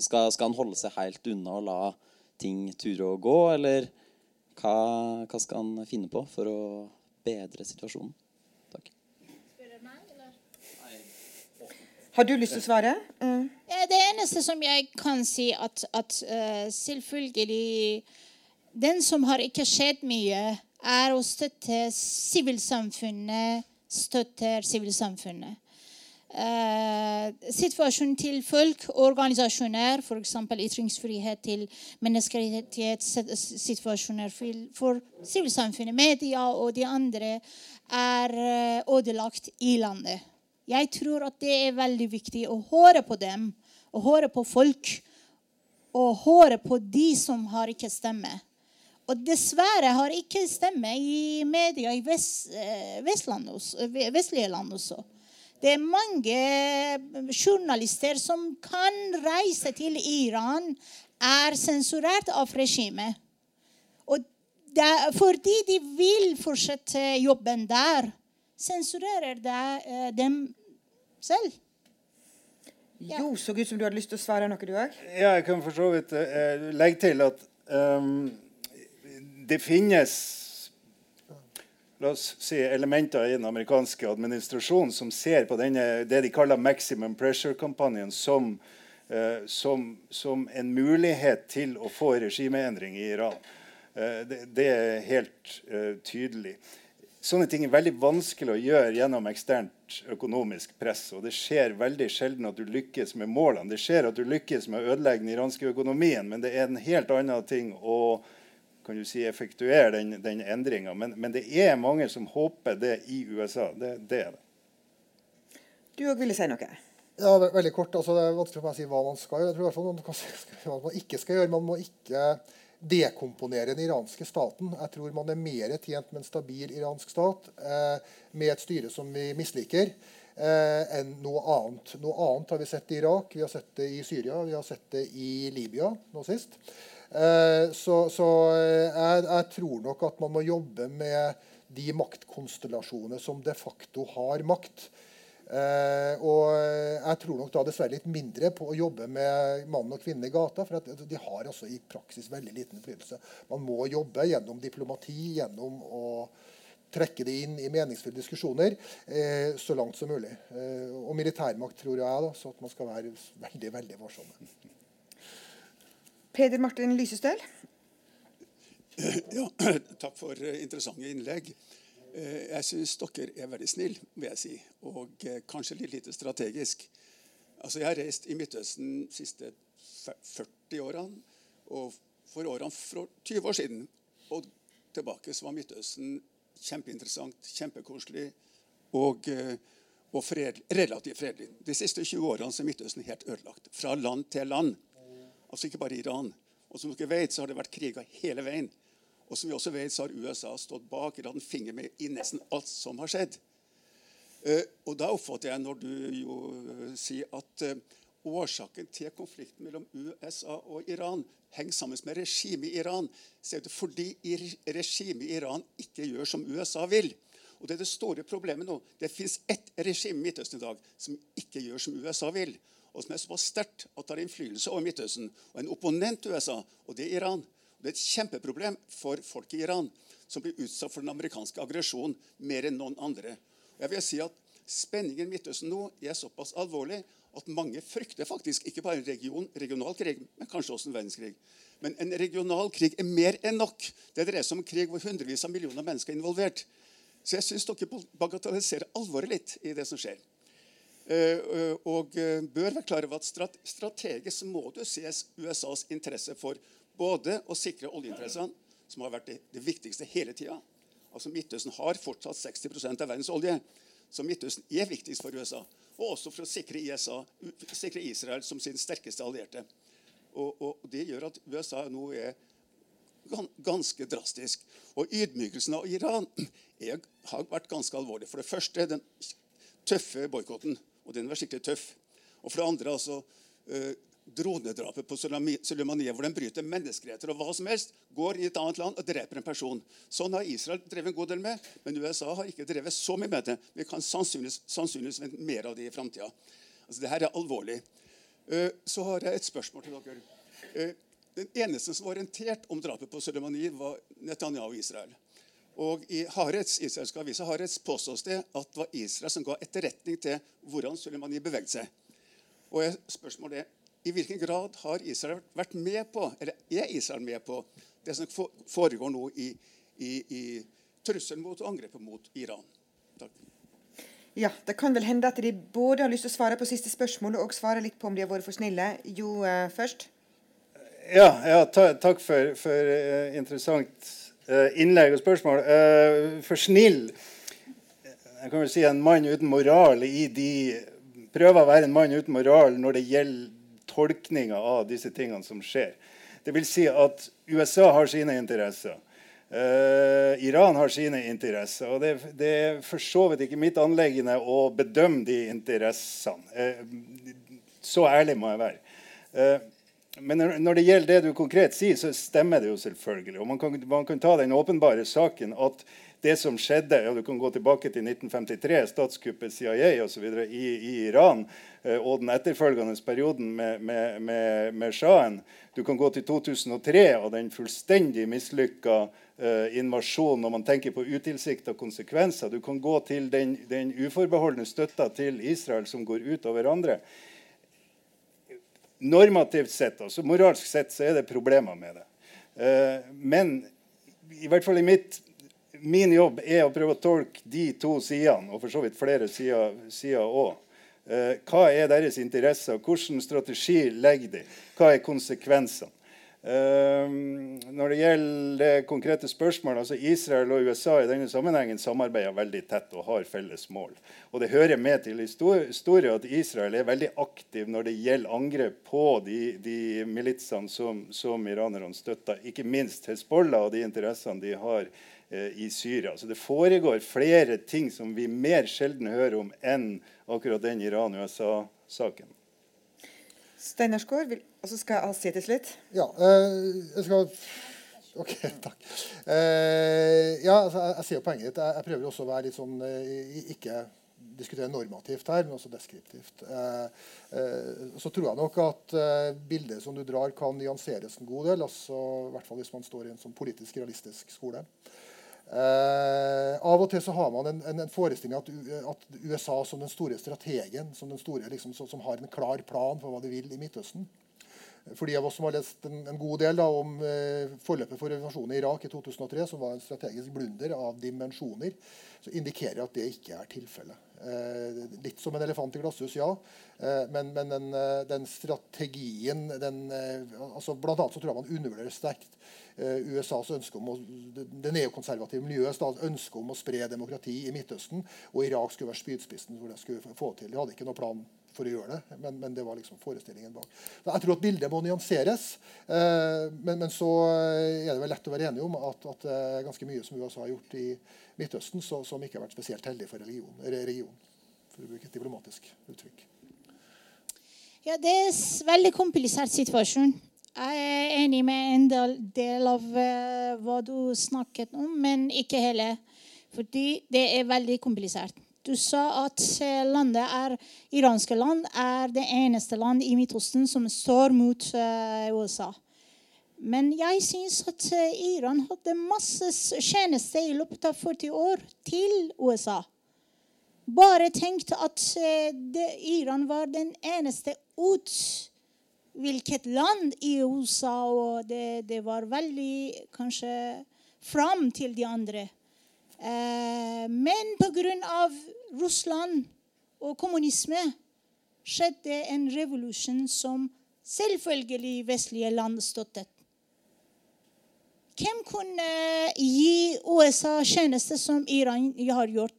Skal, skal, han holde seg helt unna og la ting ture og gå, eller hva, hva skal han finne på for å bedre situasjonen? Takk. Har du lyst til å svare? Mm. Det eneste som jeg kan si, at, at uh, selvfølgelig Den som har ikke skjedd mye, er å støtte sivilsamfunnet, støtter sivilsamfunnet. Uh, situasjonen til folk, organisasjoner, f.eks. ytringsfrihet til menneskerettighetssituasjoner for sivilsamfunnet, media og de andre, er uh, ødelagt i landet. Jeg tror at det er veldig viktig å høre på dem, å høre på folk. Og høre på de som har ikke stemme. Og dessverre har ikke stemme i media i vest, også, vestlige land også. Det er mange journalister som kan reise til Iran, er sensurert av regimet. Og fordi de vil fortsette jobben der, sensurerer eh, dem selv. Jo, så ut som du hadde lyst til å svare noe, du òg. Ja, jeg kan for så vidt uh, legge til at um, det finnes la oss si, elementer i den amerikanske administrasjonen som ser på denne, det de kaller maximum pressure-kampanjen som, eh, som, som, en mulighet til å få regimeendring i Iran. Eh, det, det, er helt tydelig. Sånne ting er veldig vanskelig å gjøre gjennom eksternt økonomisk press. Og det skjer veldig sjelden at du lykkes med målene. Det skjer at du lykkes med å ødelegge den iranske økonomien, men det er en helt annen ting å kan du si, effektuere den, den endringa. Men, men, det er mange som håper det i USA. Det, det er det. Du òg ville si noe? Ja, veldig kort. Altså, det er vanskelig for meg å si hva man skal gjøre. Jeg tror i hvert fall man kan hva man ikke skal gjøre. Man må ikke dekomponere den iranske staten. Jeg tror man er mer tjent med en stabil iransk stat eh, med et styre som vi misliker, eh, enn noe annet. Noe annet har vi sett i Irak, vi har sett det i Syria, vi har sett det i Libya nå sist. Eh, så, så jeg, jeg, tror nok at man må jobbe med de maktkonstellasjonene som de facto har makt. Eh, og jeg tror nok da dessverre litt mindre på å jobbe med mann og kvinne i gata. For de har altså i praksis veldig liten innflytelse. Man må jobbe gjennom diplomati, gjennom å trekke det inn i meningsfulle diskusjoner eh, så langt som mulig. Eh, og militærmakt tror jeg da, så at man skal være veldig veldig varsomme. Peder Martin Lysestøl. Ja, takk for interessante innlegg. Eh, jeg syns dere er veldig snille, vil jeg si. Og eh, kanskje litt lite strategisk. Altså, Jeg har reist i Midtøsten de siste 40 årene. Og for årene fra 20 år siden og tilbake så var Midtøsten kjempeinteressant, kjempekoselig og, eh, og fredelig, relativt fredelig. De siste 20 årene er Midtøsten helt ødelagt. Fra land til land. Altså ikke bare Iran. Og som dere vet, så har det vært kriger hele veien. Og som vi også vet, så har USA stått bak eller hatt en finger med i nesten alt som har skjedd. Uh, og da oppfatter jeg, når du jo uh, sier at uh, årsaken til konflikten mellom USA og Iran henger sammen med regimet i Iran, så er det fordi regimet i Iran ikke gjør som USA vil. Og Det er det store problemet nå. Det fins ett regime i Midtøsten i dag som ikke gjør som USA vil, og som er såpass sterkt at det har innflytelse over Midtøsten. Og en opponent til USA, og det er Iran. Det er et kjempeproblem for folk i Iran, som blir utsatt for den amerikanske aggresjonen mer enn noen andre. Og jeg vil si at Spenningen i Midtøsten nå er såpass alvorlig at mange frykter faktisk ikke bare en region, regional krig, men kanskje også en verdenskrig. Men en regional krig er mer enn nok. Det dreier seg om en krig hvor hundrevis av millioner mennesker er involvert. Så jeg syns dere bagatelliserer alvoret litt i det som skjer. Uh, og uh, bør være klar over at strategisk må det ses USAs interesse for både å sikre oljeinteressene, som har vært det viktigste hele tida. Altså Midtøsten har fortsatt 60% av verdens olje. Så Midtøsten er viktigst for USA. Og også for å sikre, ISA, sikre Israel som sin sterkeste allierte. Og, og, Det gjør at USA nå er ganske drastisk. Og ydmykelsen av Iran er, har vært ganske alvorlig. For det første den tøffe boikotten. Og den var skikkelig tøff. Og for det andre altså, eh, dronedrapet på Sulemania, hvor de bryter menneskeretter og hva som helst, går i et annet land og dreper en person. Sånn har Israel drevet en god del med, men USA har ikke drevet så mye med det. Vi kan sannsynligvis, sannsynligvis vente mer av det i framtida. Altså, det her er alvorlig. Eh, så har jeg et spørsmål til dere. Eh, den eneste som var orientert om drapet på Sulemani, var Netanyahu i Israel. Og I Harets, israelske avisa Harets påstås det at det var Israel som ga etterretning til hvordan Sulemani beveget seg. Og Spørsmålet er i hvilken grad har Israel vært med på, eller er Israel med på det som foregår nå i, i, i trusselen mot og angrepet mot Iran? Takk. Ja, Det kan vel hende at de både har lyst til å svare på siste spørsmål og svare litt på om de har vært for snille. Jo, uh, først. Ja, ja ta, takk for, for uh, interessant innlegg og spørsmål. for snill Jeg kan vel si en mann uten moral i de Prøver å være en mann uten moral når det gjelder tolkninga av disse tingene som skjer. Det vil si at USA har sine interesser. Uh, Iran har sine interesser. og det, det, er for så vidt ikke mitt anleggende å bedømme de interessene. Uh, så ærlig må jeg være. Uh, men når det gjelder det du konkret sier, så stemmer det jo selvfølgelig. Og man kan, man kan ta den åpenbare saken at det som skjedde ja, Du kan gå tilbake til 1953, statskuppet CIA osv. I, i Iran eh, og den etterfølgende perioden med, med, med, med sjahen. Du kan gå til 2003 og den fullstendig mislykka eh, invasjonen når man tenker på utilsikta konsekvenser. Du kan gå til den, den uforbeholdne støtta til Israel som går ut over andre normativt sett, altså moralsk sett, så er det problemer med det. Uh, men i hvert fall i mitt, min jobb er å prøve å tolke de to sidene, og for så vidt flere sider òg. Eh, hva er deres interesser? Hvilken strategi legger de? Hva er konsekvensene? Ehm, når det gjelder det konkrete spørsmålet, altså Israel og USA i denne sammenhengen samarbeider veldig tett og har felles mål. Og Det hører med til historien at Israel er veldig aktiv når det gjelder angrep på de, de militsene som, som iranerne støtter, ikke minst Hezbollah og de interessene de har eh, i Syria. Så det foregår flere ting som vi mer sjelden hører om enn akkurat den Iran-USA-saken. Steinar Skaar, og så skal jeg si litt. Ja, eh, jeg skal OK, takk. Eh, ja, altså, jeg, jeg ser jo poenget ditt. Jeg, jeg, prøver også å være litt sånn eh, Ikke diskutere normativt her, men også deskriptivt. Eh, eh, så tror jeg nok at eh, bildet som du drar, kan nyanseres en god del. altså I hvert fall hvis man står i en sånn politisk realistisk skole. Uh, av og til så har man en, en, en forestilling at, at, USA som den store strategen, som, den store, liksom, som, som har en klar plan for hva de vil i Midtøsten. For de av oss som har lest en, en god del da, om eh, forløpet for revolusjonen i Irak i 2003, som var en strategisk blunder av dimensjoner, så indikerer at det ikke er tilfellet. Uh, litt som en elefant i glasshus, ja. men, men den, den, strategien den, altså Blant annet så tror jeg man undervurderer sterkt Eh, USAs ønske om å, det neokonservative miljøets ønske om å spre demokrati i Midtøsten. Og Irak skulle være spydspissen hvor det skulle få til. De hadde ikke noen plan for å gjøre det, men, men det var liksom forestillingen bak. Så jeg tror at bildet må nyanseres. Eh, men, men, så er det vel lett å være enige om at, at, ganske mye som USA har gjort i Midtøsten så, som ikke har vært spesielt heldig for religion, regionen. For å bruke et diplomatisk uttrykk. Ja, det er en veldig komplisert situasjon. Jeg er enig med en del, del av uh, hva du snakket om, men ikke hele. Fordi det er veldig komplisert. Du sa at eh, landet er, iranske land er det eneste land i Midtøsten som står mot uh, USA. Men jeg syns at uh, Iran hadde masse tjeneste i løpet av 40 år til USA. Bare tenkt at det, Iran var den eneste ut hvilket land i USA, og det, det var veldig kanskje fram til de andre. Eh, men pga. Russland og kommunisme skjedde en revolusjon som selvfølgelig vestlige land støttet. Hvem kunne gi USA tjeneste som Iran har gjort?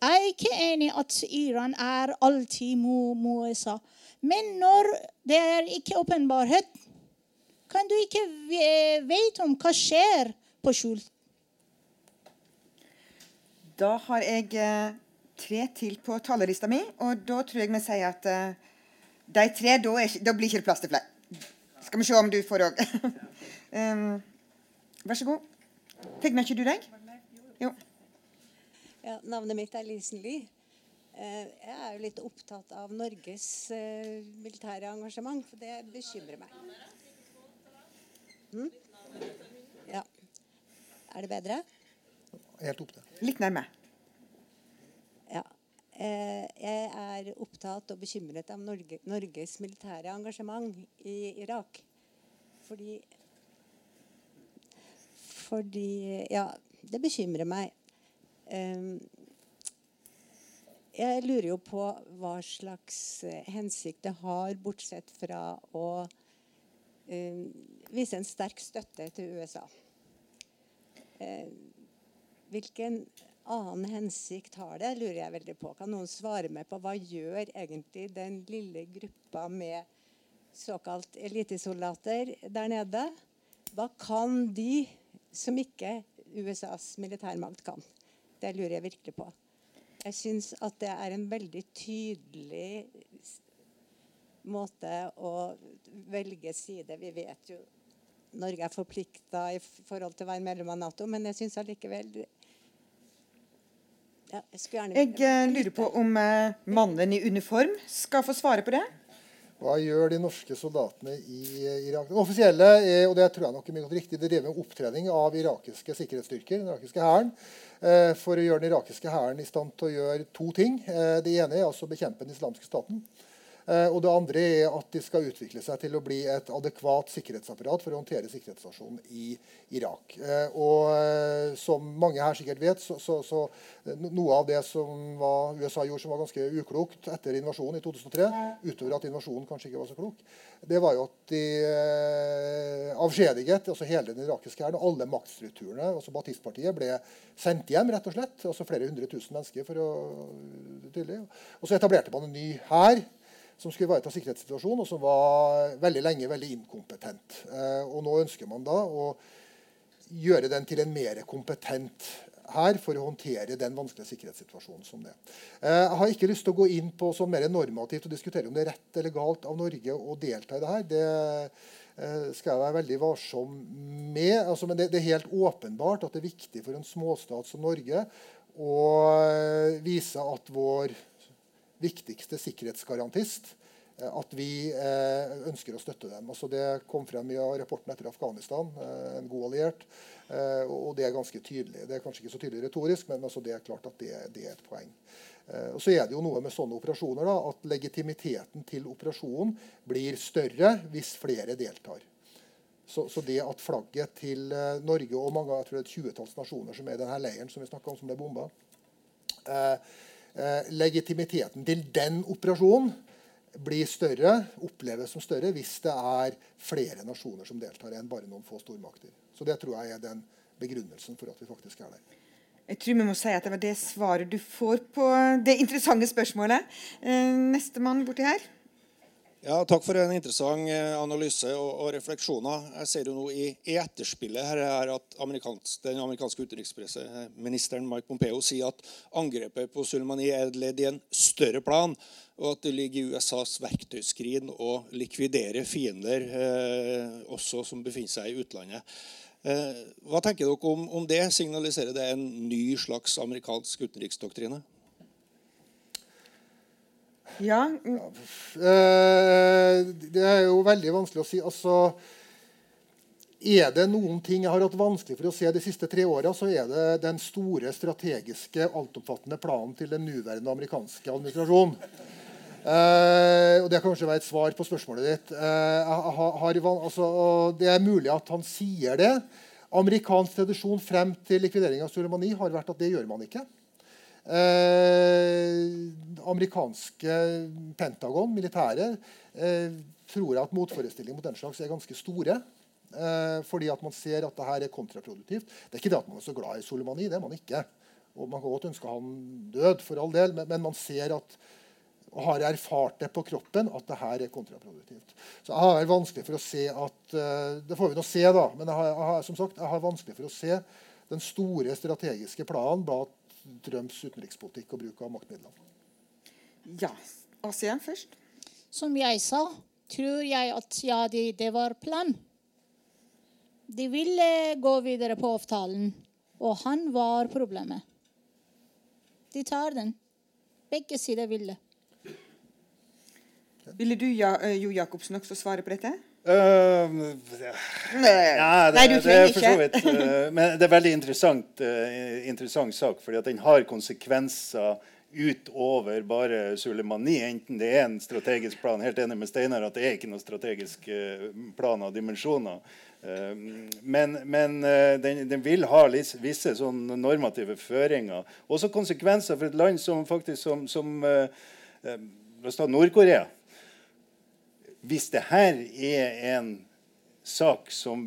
Jeg er ikke enig i at Iran er alltid mot USA. Men når det er ikke åpenbarhet, kan du ikke vite om hva skjer på skjul. Da har jeg eh, tre til på talerlista mi, og da tror jeg vi sier at uh, de tre, da, er, da, blir ikke det plass til flere. Skal vi se om du får òg. um, vær så god. Tegner ikke du deg? Jo. Ja, navnet mitt er Lisen Lie. Eh, jeg er jo litt opptatt av Norges eh, militære engasjement, for det bekymrer meg. Hmm? Ja. Er det bedre? Helt opp til. Litt nærme. Ja. Eh, jeg er opptatt og bekymret av Norge, Norges militære engasjement i Irak. Fordi Fordi Ja, det bekymrer meg. Um, jeg lurer jo på hva slags eh, hensikt det har, bortsett fra å uh, vise en sterk støtte til USA. Hvilken annen hensikt har det, lurer jeg veldig på. Kan noen svare meg på hva gjør egentlig den lille gruppa med såkalt elitesoldater der nede? Hva kan de som ikke USAs militærmakt kan? Det lurer jeg virkelig på. Jeg syns at det er en veldig tydelig måte å velge side. Vi vet jo Norge er forplikta i forhold til å være medlem av Nato, men jeg syns allikevel ja, Jeg, jeg uh, lurer på om uh, mannen i uniform skal få svare på det? Hva gjør de norske soldatene i Irak? Den offisielle, er, og det tror jeg nok er mye riktig, det driver med opptrening av irakiske sikkerhetsstyrker, den irakiske hæren, eh, for å gjøre den irakiske hæren i stand til å gjøre to ting. Eh, det ene er altså å bekjempe den islamske staten. Eh, og det andre er at de skal utvikle seg til å bli et adekvat sikkerhetsapparat for å håndtere sikkerhetssituasjonen i Irak. Eh, og eh, som mange her sikkert vet, så, så, så noe av det som var, USA gjorde som var ganske uklokt etter invasjonen i 2003, utover at invasjonen kanskje ikke var så klok, det var jo at de avskjediget altså hele den irakiske hæren og alle maktstrukturene. altså Batistpartiet ble sendt hjem, rett og slett. altså Flere hundre tusen mennesker. for å. Og så etablerte man en ny hær som skulle ivareta sikkerhetssituasjonen, og som var veldig lenge veldig inkompetent. Eh, og nå ønsker man da å gjøre den til en mer kompetent her for å håndtere den vanskelige sikkerhetssituasjonen som det. er. jeg har ikke lyst til å gå inn på sånn mer normativt og diskutere om det er rett eller galt av Norge å delta i det her. Det eh, skal jeg være veldig varsom med. Altså, men det, er helt åpenbart at det er viktig for en småstat som Norge å eh, vise at vår viktigste sikkerhetsgarantist at vi eh, ønsker å støtte dem. Altså det kom frem i rapporten etter Afghanistan, eh, en god alliert. Eh, og det er ganske tydelig. Det er kanskje ikke så tydelig retorisk, men altså det er klart at det, det er et poeng. Eh, og så er det jo noe med sånne operasjoner da, at legitimiteten til operasjonen blir større hvis flere deltar. Så, så det at flagget til eh, Norge og mange jeg tror det er et tjuetalls nasjoner som er i denne leiren som vi om, som ble bomba eh, Legitimiteten til den operasjonen blir større, oppleves som større hvis det er flere nasjoner som deltar enn bare noen få stormakter. Så det tror jeg er den begrunnelsen for at vi faktisk er der. Jeg tror vi må si at det var det svaret du får på det interessante spørsmålet. Eh, Nestemann borti her. Ja, Takk for en interessant eh, analyse og, og refleksjoner. Jeg ser jo nå i, i etterspillet her, er at amerikansk, den amerikanske utenriksministeren Mike Pompeo sier at angrepet på Sulemani er ledd i en større plan, og at det ligger i USAs verktøyskrin å likvidere fiender, eh, også som befinner seg i utlandet. Eh, hva tenker dere om, om det? Signaliserer det en ny slags amerikansk utenriksdoktrine? Ja. Eh, det er jo veldig vanskelig å si. Altså, er det noen ting jeg har hatt vanskelig for å se de siste tre åra, så er det den store strategiske, altomfattende planen til den nåværende amerikanske administrasjonen. Eh, og Det kan kanskje være et svar på spørsmålet ditt. Eh, har, har, altså, det er mulig at han sier det. Amerikansk tradisjon frem til likvidering av Soleimani har vært at det gjør man ikke. Eh, amerikanske Pentagon, militære, eh, tror at motforestillingene mot den slags er ganske store. Eh, fordi at man ser at det her er kontraproduktivt. Det er ikke det at man er så glad i Soleimani. Det er man ikke. Og Man kan godt ønske han død, for all del, men, men man ser at og har erfart det på kroppen at det her er kontraproduktivt. Så jeg har vanskelig for å se at uh, Det får vi nå se, da. Men jeg har, jeg har, som sagt, jeg har vanskelig for å se den store strategiske planen bak Trumps utenrikspolitikk og bruk av maktmidler. Ja. Asia først. Som jeg sa, tror jeg at ja, det, det var plan. De ville gå videre på avtalen, og han var problemet. De tar den. Begge sider ville. Ville du, eh, Jo Jacobsen, også svare på dette? Uh, ja, det, Nei, du trenger ikke. Vidt, uh, men det er veldig interessant, uh, interessant sak, fordi den har konsekvenser utover bare Sulemani. Enten det er en strategisk plan Helt enig med Steinar at det er ikke noen strategisk plan av dimensjoner. Men, men den, den, vil ha visse sånn normative føringer. Også konsekvenser for et land som faktisk som, som Nord-Korea hvis det her er en sak som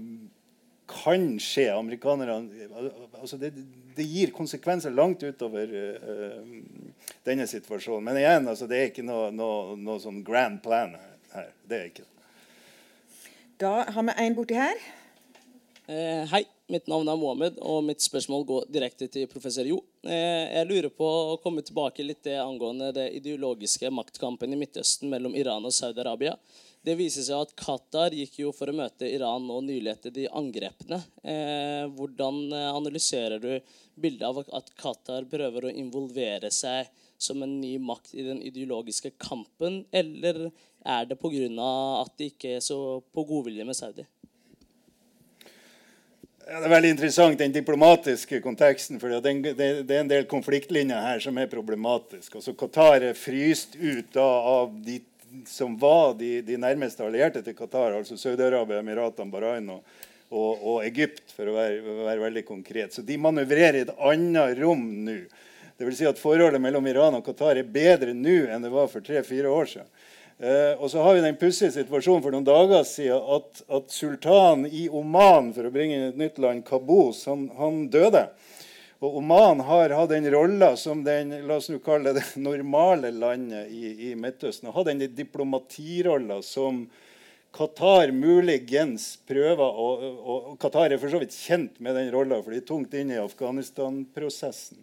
kan skje Amerikanerne altså det, det, gir konsekvenser langt utover uh, denne situasjonen. Men igjen, altså, det er ikke noe, noe, noe sånn grand plan her. Det er ikke det. Da har vi en borti her. Eh, hei, mitt navn er Mohammed, og mitt spørsmål går direkte til professor Jo. Eh, jeg lurer på å komme tilbake litt det angående det ideologiske maktkampen i Midtøsten mellom Iran og Saudi-Arabia. Det viser seg at Qatar gikk jo for å møte Iran nå nylig etter de angrepene. Eh, hvordan eh, analyserer du bildet av at Qatar prøver å involvere seg som en ny makt i den ideologiske kampen, eller er det pga. at de ikke er så på godvilje med Saudi? Ja, det er veldig interessant, den diplomatiske konteksten. for det, det, det er en del konfliktlinjer her som er problematiske. Altså, Qatar er fryst ut av, av de som var de, de, nærmeste allierte til Qatar, altså Saudi-Arabia, Emiratene, Bahrain og, og, og, Egypt, for å være, være, veldig konkret. Så de manøvrerer i et annet rom nå. Det vil si at Forholdet mellom Iran og Qatar er bedre nå enn det var for tre-fire år siden. Eh, og så har vi den pussige situasjonen for noen dager siden at, at sultanen i Oman, for å bringe inn et nytt land, Kabus, han, han døde. Og Oman har hatt den rolla som den la oss nå kalle det normale landet i, i Midtøsten. Og hatt den diplomatirolla som Qatar muligens prøver å, og, og Qatar er for så vidt kjent med den rolla, for de er tungt inne i Afghanistan-prosessen.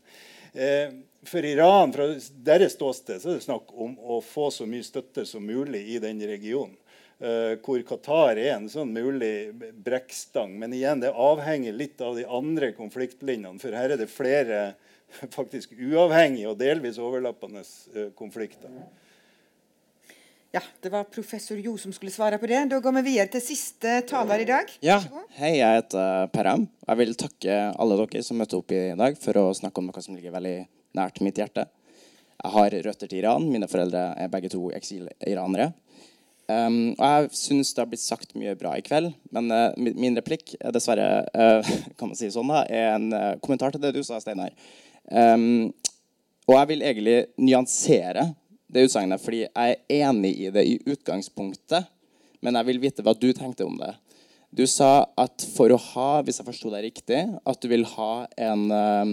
Eh, for Iran, fra deres ståsted, så er det snakk om å få så mye støtte som mulig i den regionen. Uh, hvor Qatar er en sånn mulig brekkstang. Men igjen, det avhenger litt av de andre konfliktlinjene. For her er det flere faktisk uavhengige og delvis overlappende uh, konflikter. Ja, det var professor Jo som skulle svare på det. Da går vi videre til siste taler i dag. Ja, Hei, jeg heter Perram. Jeg vil takke alle dere som møtte opp i dag for å snakke om noe som ligger veldig nært mitt hjerte. Jeg har røtter til Iran. Mine foreldre er begge to eksil-iranere. Um, og jeg syns det har blitt sagt mye bra i kveld, men uh, min replikk er dessverre uh, kan man si sånn da, er en uh, kommentar til det du sa, Steinar. Um, og jeg vil egentlig nyansere det utsagnet, fordi jeg er enig i det i utgangspunktet. Men jeg vil vite hva du tenkte om det. Du sa at for å ha, hvis jeg forsto deg riktig, at du vil ha en, eh,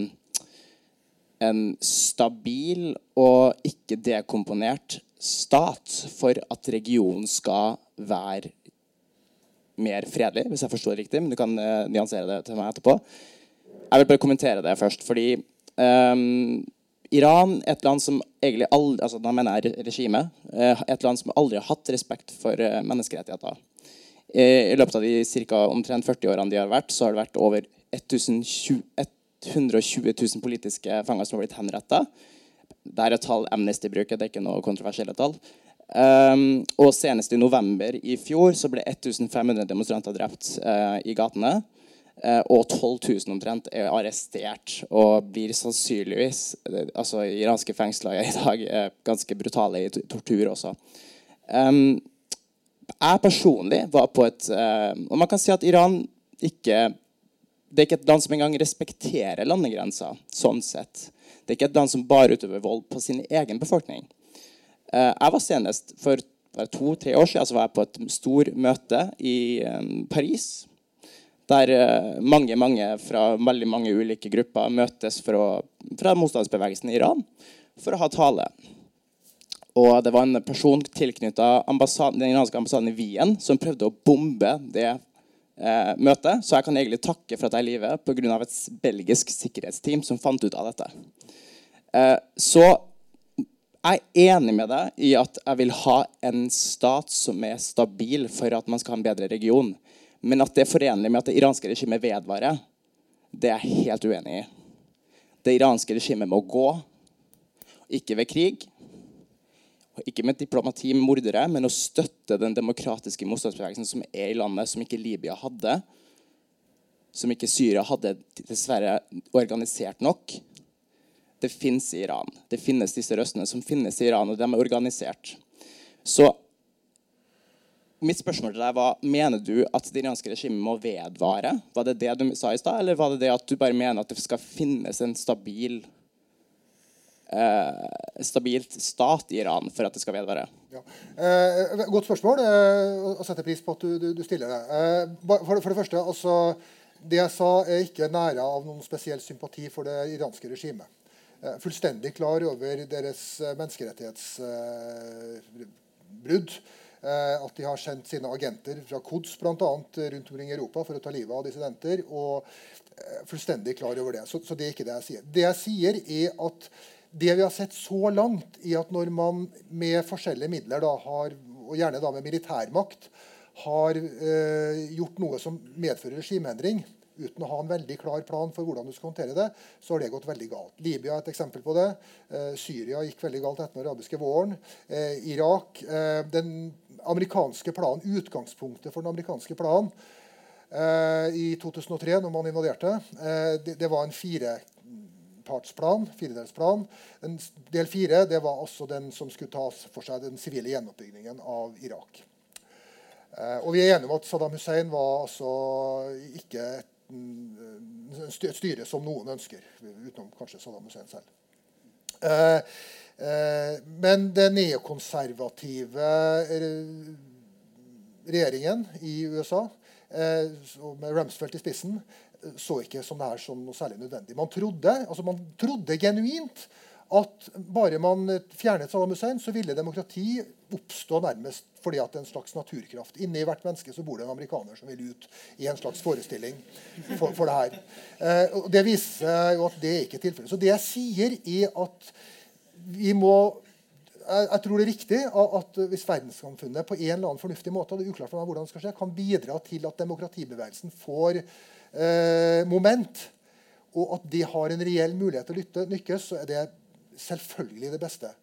en stabil og ikke dekomponert stat for at regionen skal være mer fredelig, hvis jeg forstår det riktig. Men du kan uh, nyansere det til meg etterpå. Jeg vil bare kommentere det først, fordi um, Iran et land som egentlig aldri, altså da mener jeg regimet, eh, et land som aldri har hatt respekt for eh, menneskerettigheter. I løpet av de ca. omtrent 40 årene de har vært, så har det vært over 120 000 politiske fanger som har blitt henretta. Det er et tall Amnesty bruker, det er ikke noe kontroversielle tall. Um, og senest i november i fjor så ble 1500 demonstranter drept uh, i gatene. Uh, og 12 000 omtrent er arrestert og blir sannsynligvis eh, altså Iranske fengsler i dag er ganske brutale i tortur også. Um, jeg personlig var på et uh, Og man kan si at Iran ikke Det er ikke et land som engang respekterer landegrenser sånn sett. Det er ikke et land som bare utøver vold på sin egen befolkning. Uh, jeg var senest for to-tre år siden så var jeg på et stort møte i um, Paris der eh, mange mange fra veldig mange ulike grupper møtes å, fra motstandsbevegelsen i Iran for å ha tale. Og det var en person tilknytta den iranske ambassaden i Wien som prøvde å bombe det eh, møte. Så jeg kan egentlig takke for at jeg er i live pga. et belgisk sikkerhetsteam som fant ut av dette. Eh, så jeg er enig med deg i at jeg vil ha en stat som er stabil for at man skal ha en bedre region. Men at det er forenlig med at det iranske regimet vedvarer, det er jeg helt uenig i. Det iranske regimet må gå, ikke ved krig, ikke med diplomati med mordere, men å støtte den demokratiske motstandsbevegelsen som er i landet, som ikke Libya hadde, som ikke Syria hadde dessverre organisert nok. Det fins i Iran. Det finnes disse røstene som finnes i Iran, og de er organisert. Så Mitt spørsmål til deg var, Mener du at det iranske regimet må vedvare? Var det det du sa i stad, eller var det det at du bare mener at det skal finnes en stabil stabilt stat i Iran for at det skal vedvare? Ja. Eh, godt spørsmål. Eh, og setter pris på at du, du, du stiller det. Eh, for, for, det første, altså, Det jeg sa, er ikke nære av noen spesiell sympati for det iranske regimet. Eh, fullstendig klar over deres eh, menneskerettighetsbrudd. Eh, at de har sendt sine agenter fra Kods annet, rundt omkring i Europa for å ta livet av dissidenter. og eh, Fullstendig klar over det. Så, så, det er ikke det jeg sier. Det jeg sier, er at det vi har sett så langt, i at når man med forskjellige midler, da, har, og gjerne da med militærmakt, har eh, gjort noe som medfører regimeendring, uten å ha en veldig klar plan for hvordan du skal håndtere det, så har det gått veldig galt. Libya er et eksempel på det. Eh, Syria gikk veldig galt etter den arabiske våren. Eh, Irak eh, Den amerikanske planen, utgangspunktet for den amerikanske planen eh, i 2003, når man invaderte, eh, det, det, var en firepartsplan, firedelsplan. Del fire det var også den som skulle ta for seg den sivile gjenoppbyggingen av Irak. Eh, og vi er enige om at Saddam Hussein var altså ikke et, et styre som noen ønsker, utenom kanskje Saddam Hussein selv. Eh, Eh, men den neokonservative regjeringen i USA, med Ramsfeldt i spissen, så ikke som det her som noe særlig nødvendig. Man trodde, altså man trodde genuint at bare man fjernet Saddam Hussein, så ville demokrati oppstå nærmest fordi at det er en slags naturkraft. Inni hvert menneske så bor det en amerikaner som vil ut i en slags forestilling for, for det her. Eh, og Det viser jo at det er ikke tilfellet. Så det jeg sier, er at vi må jeg, jeg, tror det er riktig at hvis verdenssamfunnet på en eller annen fornuftig måte det er uklart for meg hvordan det skal skje, kan bidra til at demokratibevegelsen får eh, moment, og at de har en reell mulighet til å lytte, lykkes, så er det selvfølgelig det beste.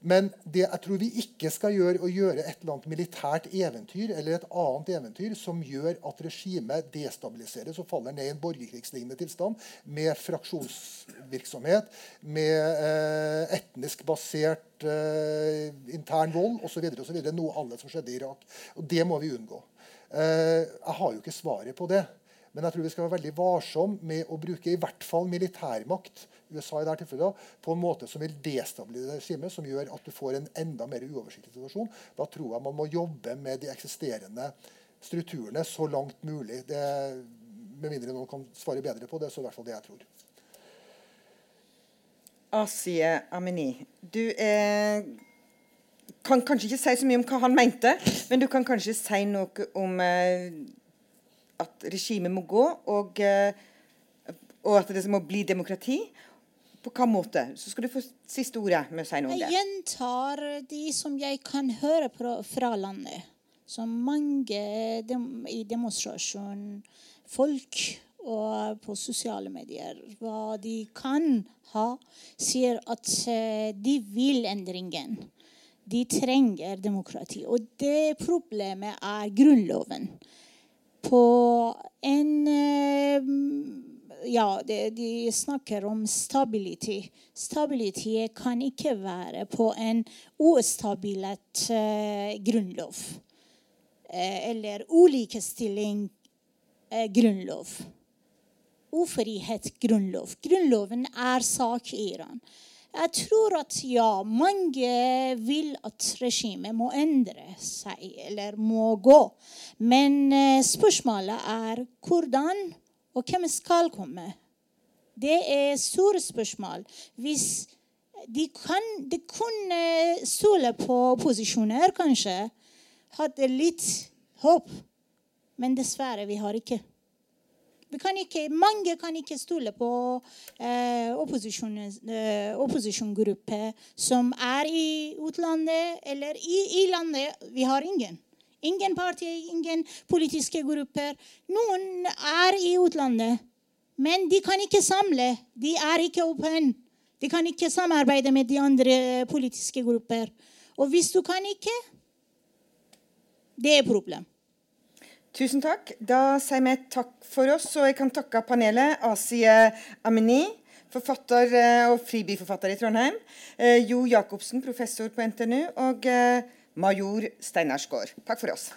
Men det jeg tror vi ikke skal gjøre, å gjøre et eller annet militært eventyr eller et annet eventyr som gjør at regimet destabiliseres og faller ned i en borgerkrigslignende tilstand med fraksjonsvirksomhet, med eh, etnisk basert eh, intern vold osv. Noe alle som skjedde i Irak. Og Det må vi unngå. Eh, jeg har jo ikke svaret på det. Men jeg tror vi skal være veldig varsomme med å bruke i hvert fall militærmakt USA i dette tilfellet, på en måte som vil destabilisere regimet, som gjør at du får en enda mer uoversiktlig situasjon. Da tror jeg man må jobbe med de eksisterende strukturene så langt mulig. Det, med mindre noen kan svare bedre på det, så er i hvert fall det jeg tror. Asie Amini, du eh, kan kanskje ikke si så mye om hva han mente, men du kan kanskje si noe om eh, at regimet må gå, og, eh, og at det må bli demokrati. På hvilken måte? Så skal du få siste ordet med å si noe om det. Jeg gjentar de som jeg kan høre fra landet. Som mange dem, i demonstrasjon, folk og på sosiale medier, hva de kan ha, sier at eh, de vil endringen. De trenger demokrati. Og det problemet er Grunnloven på en eh, ja, de, de, snakker om stabilitet. Stabilitet kan ikke være på en ustabilt uh, grunnlov. Uh, eller ulikestilling eh, grunnlov. Ufrihet grunnlov. Grunnloven er sak i Iran. Jeg tror at ja, mange vil at regimet må endre seg eller må gå. Men eh, spørsmålet er hvordan og hvem skal komme. Det er store spørsmål. Hvis de, kan, de kunne stole på opposisjoner, kanskje, hadde litt håp. Men dessverre, vi har ikke. Kan ikke, mange kan ikke stole på eh, eh, opposisjonsgrupper som er i utlandet eller i, i, landet. Vi har ingen. Ingen partier, ingen politiske grupper. Noen er i utlandet, men de kan ikke samle. De er ikke åpne. De kan ikke samarbeide med de andre politiske grupper. Og hvis du kan ikke, det er et problem. Tusen takk. Da sier vi takk for oss, og jeg kan takke panelet. Asie Amini, forfatter eh, og fribyforfatter i Trondheim. Eh, jo Jacobsen, professor på NTNU. Og eh, major Steinarsgaard. Takk for oss.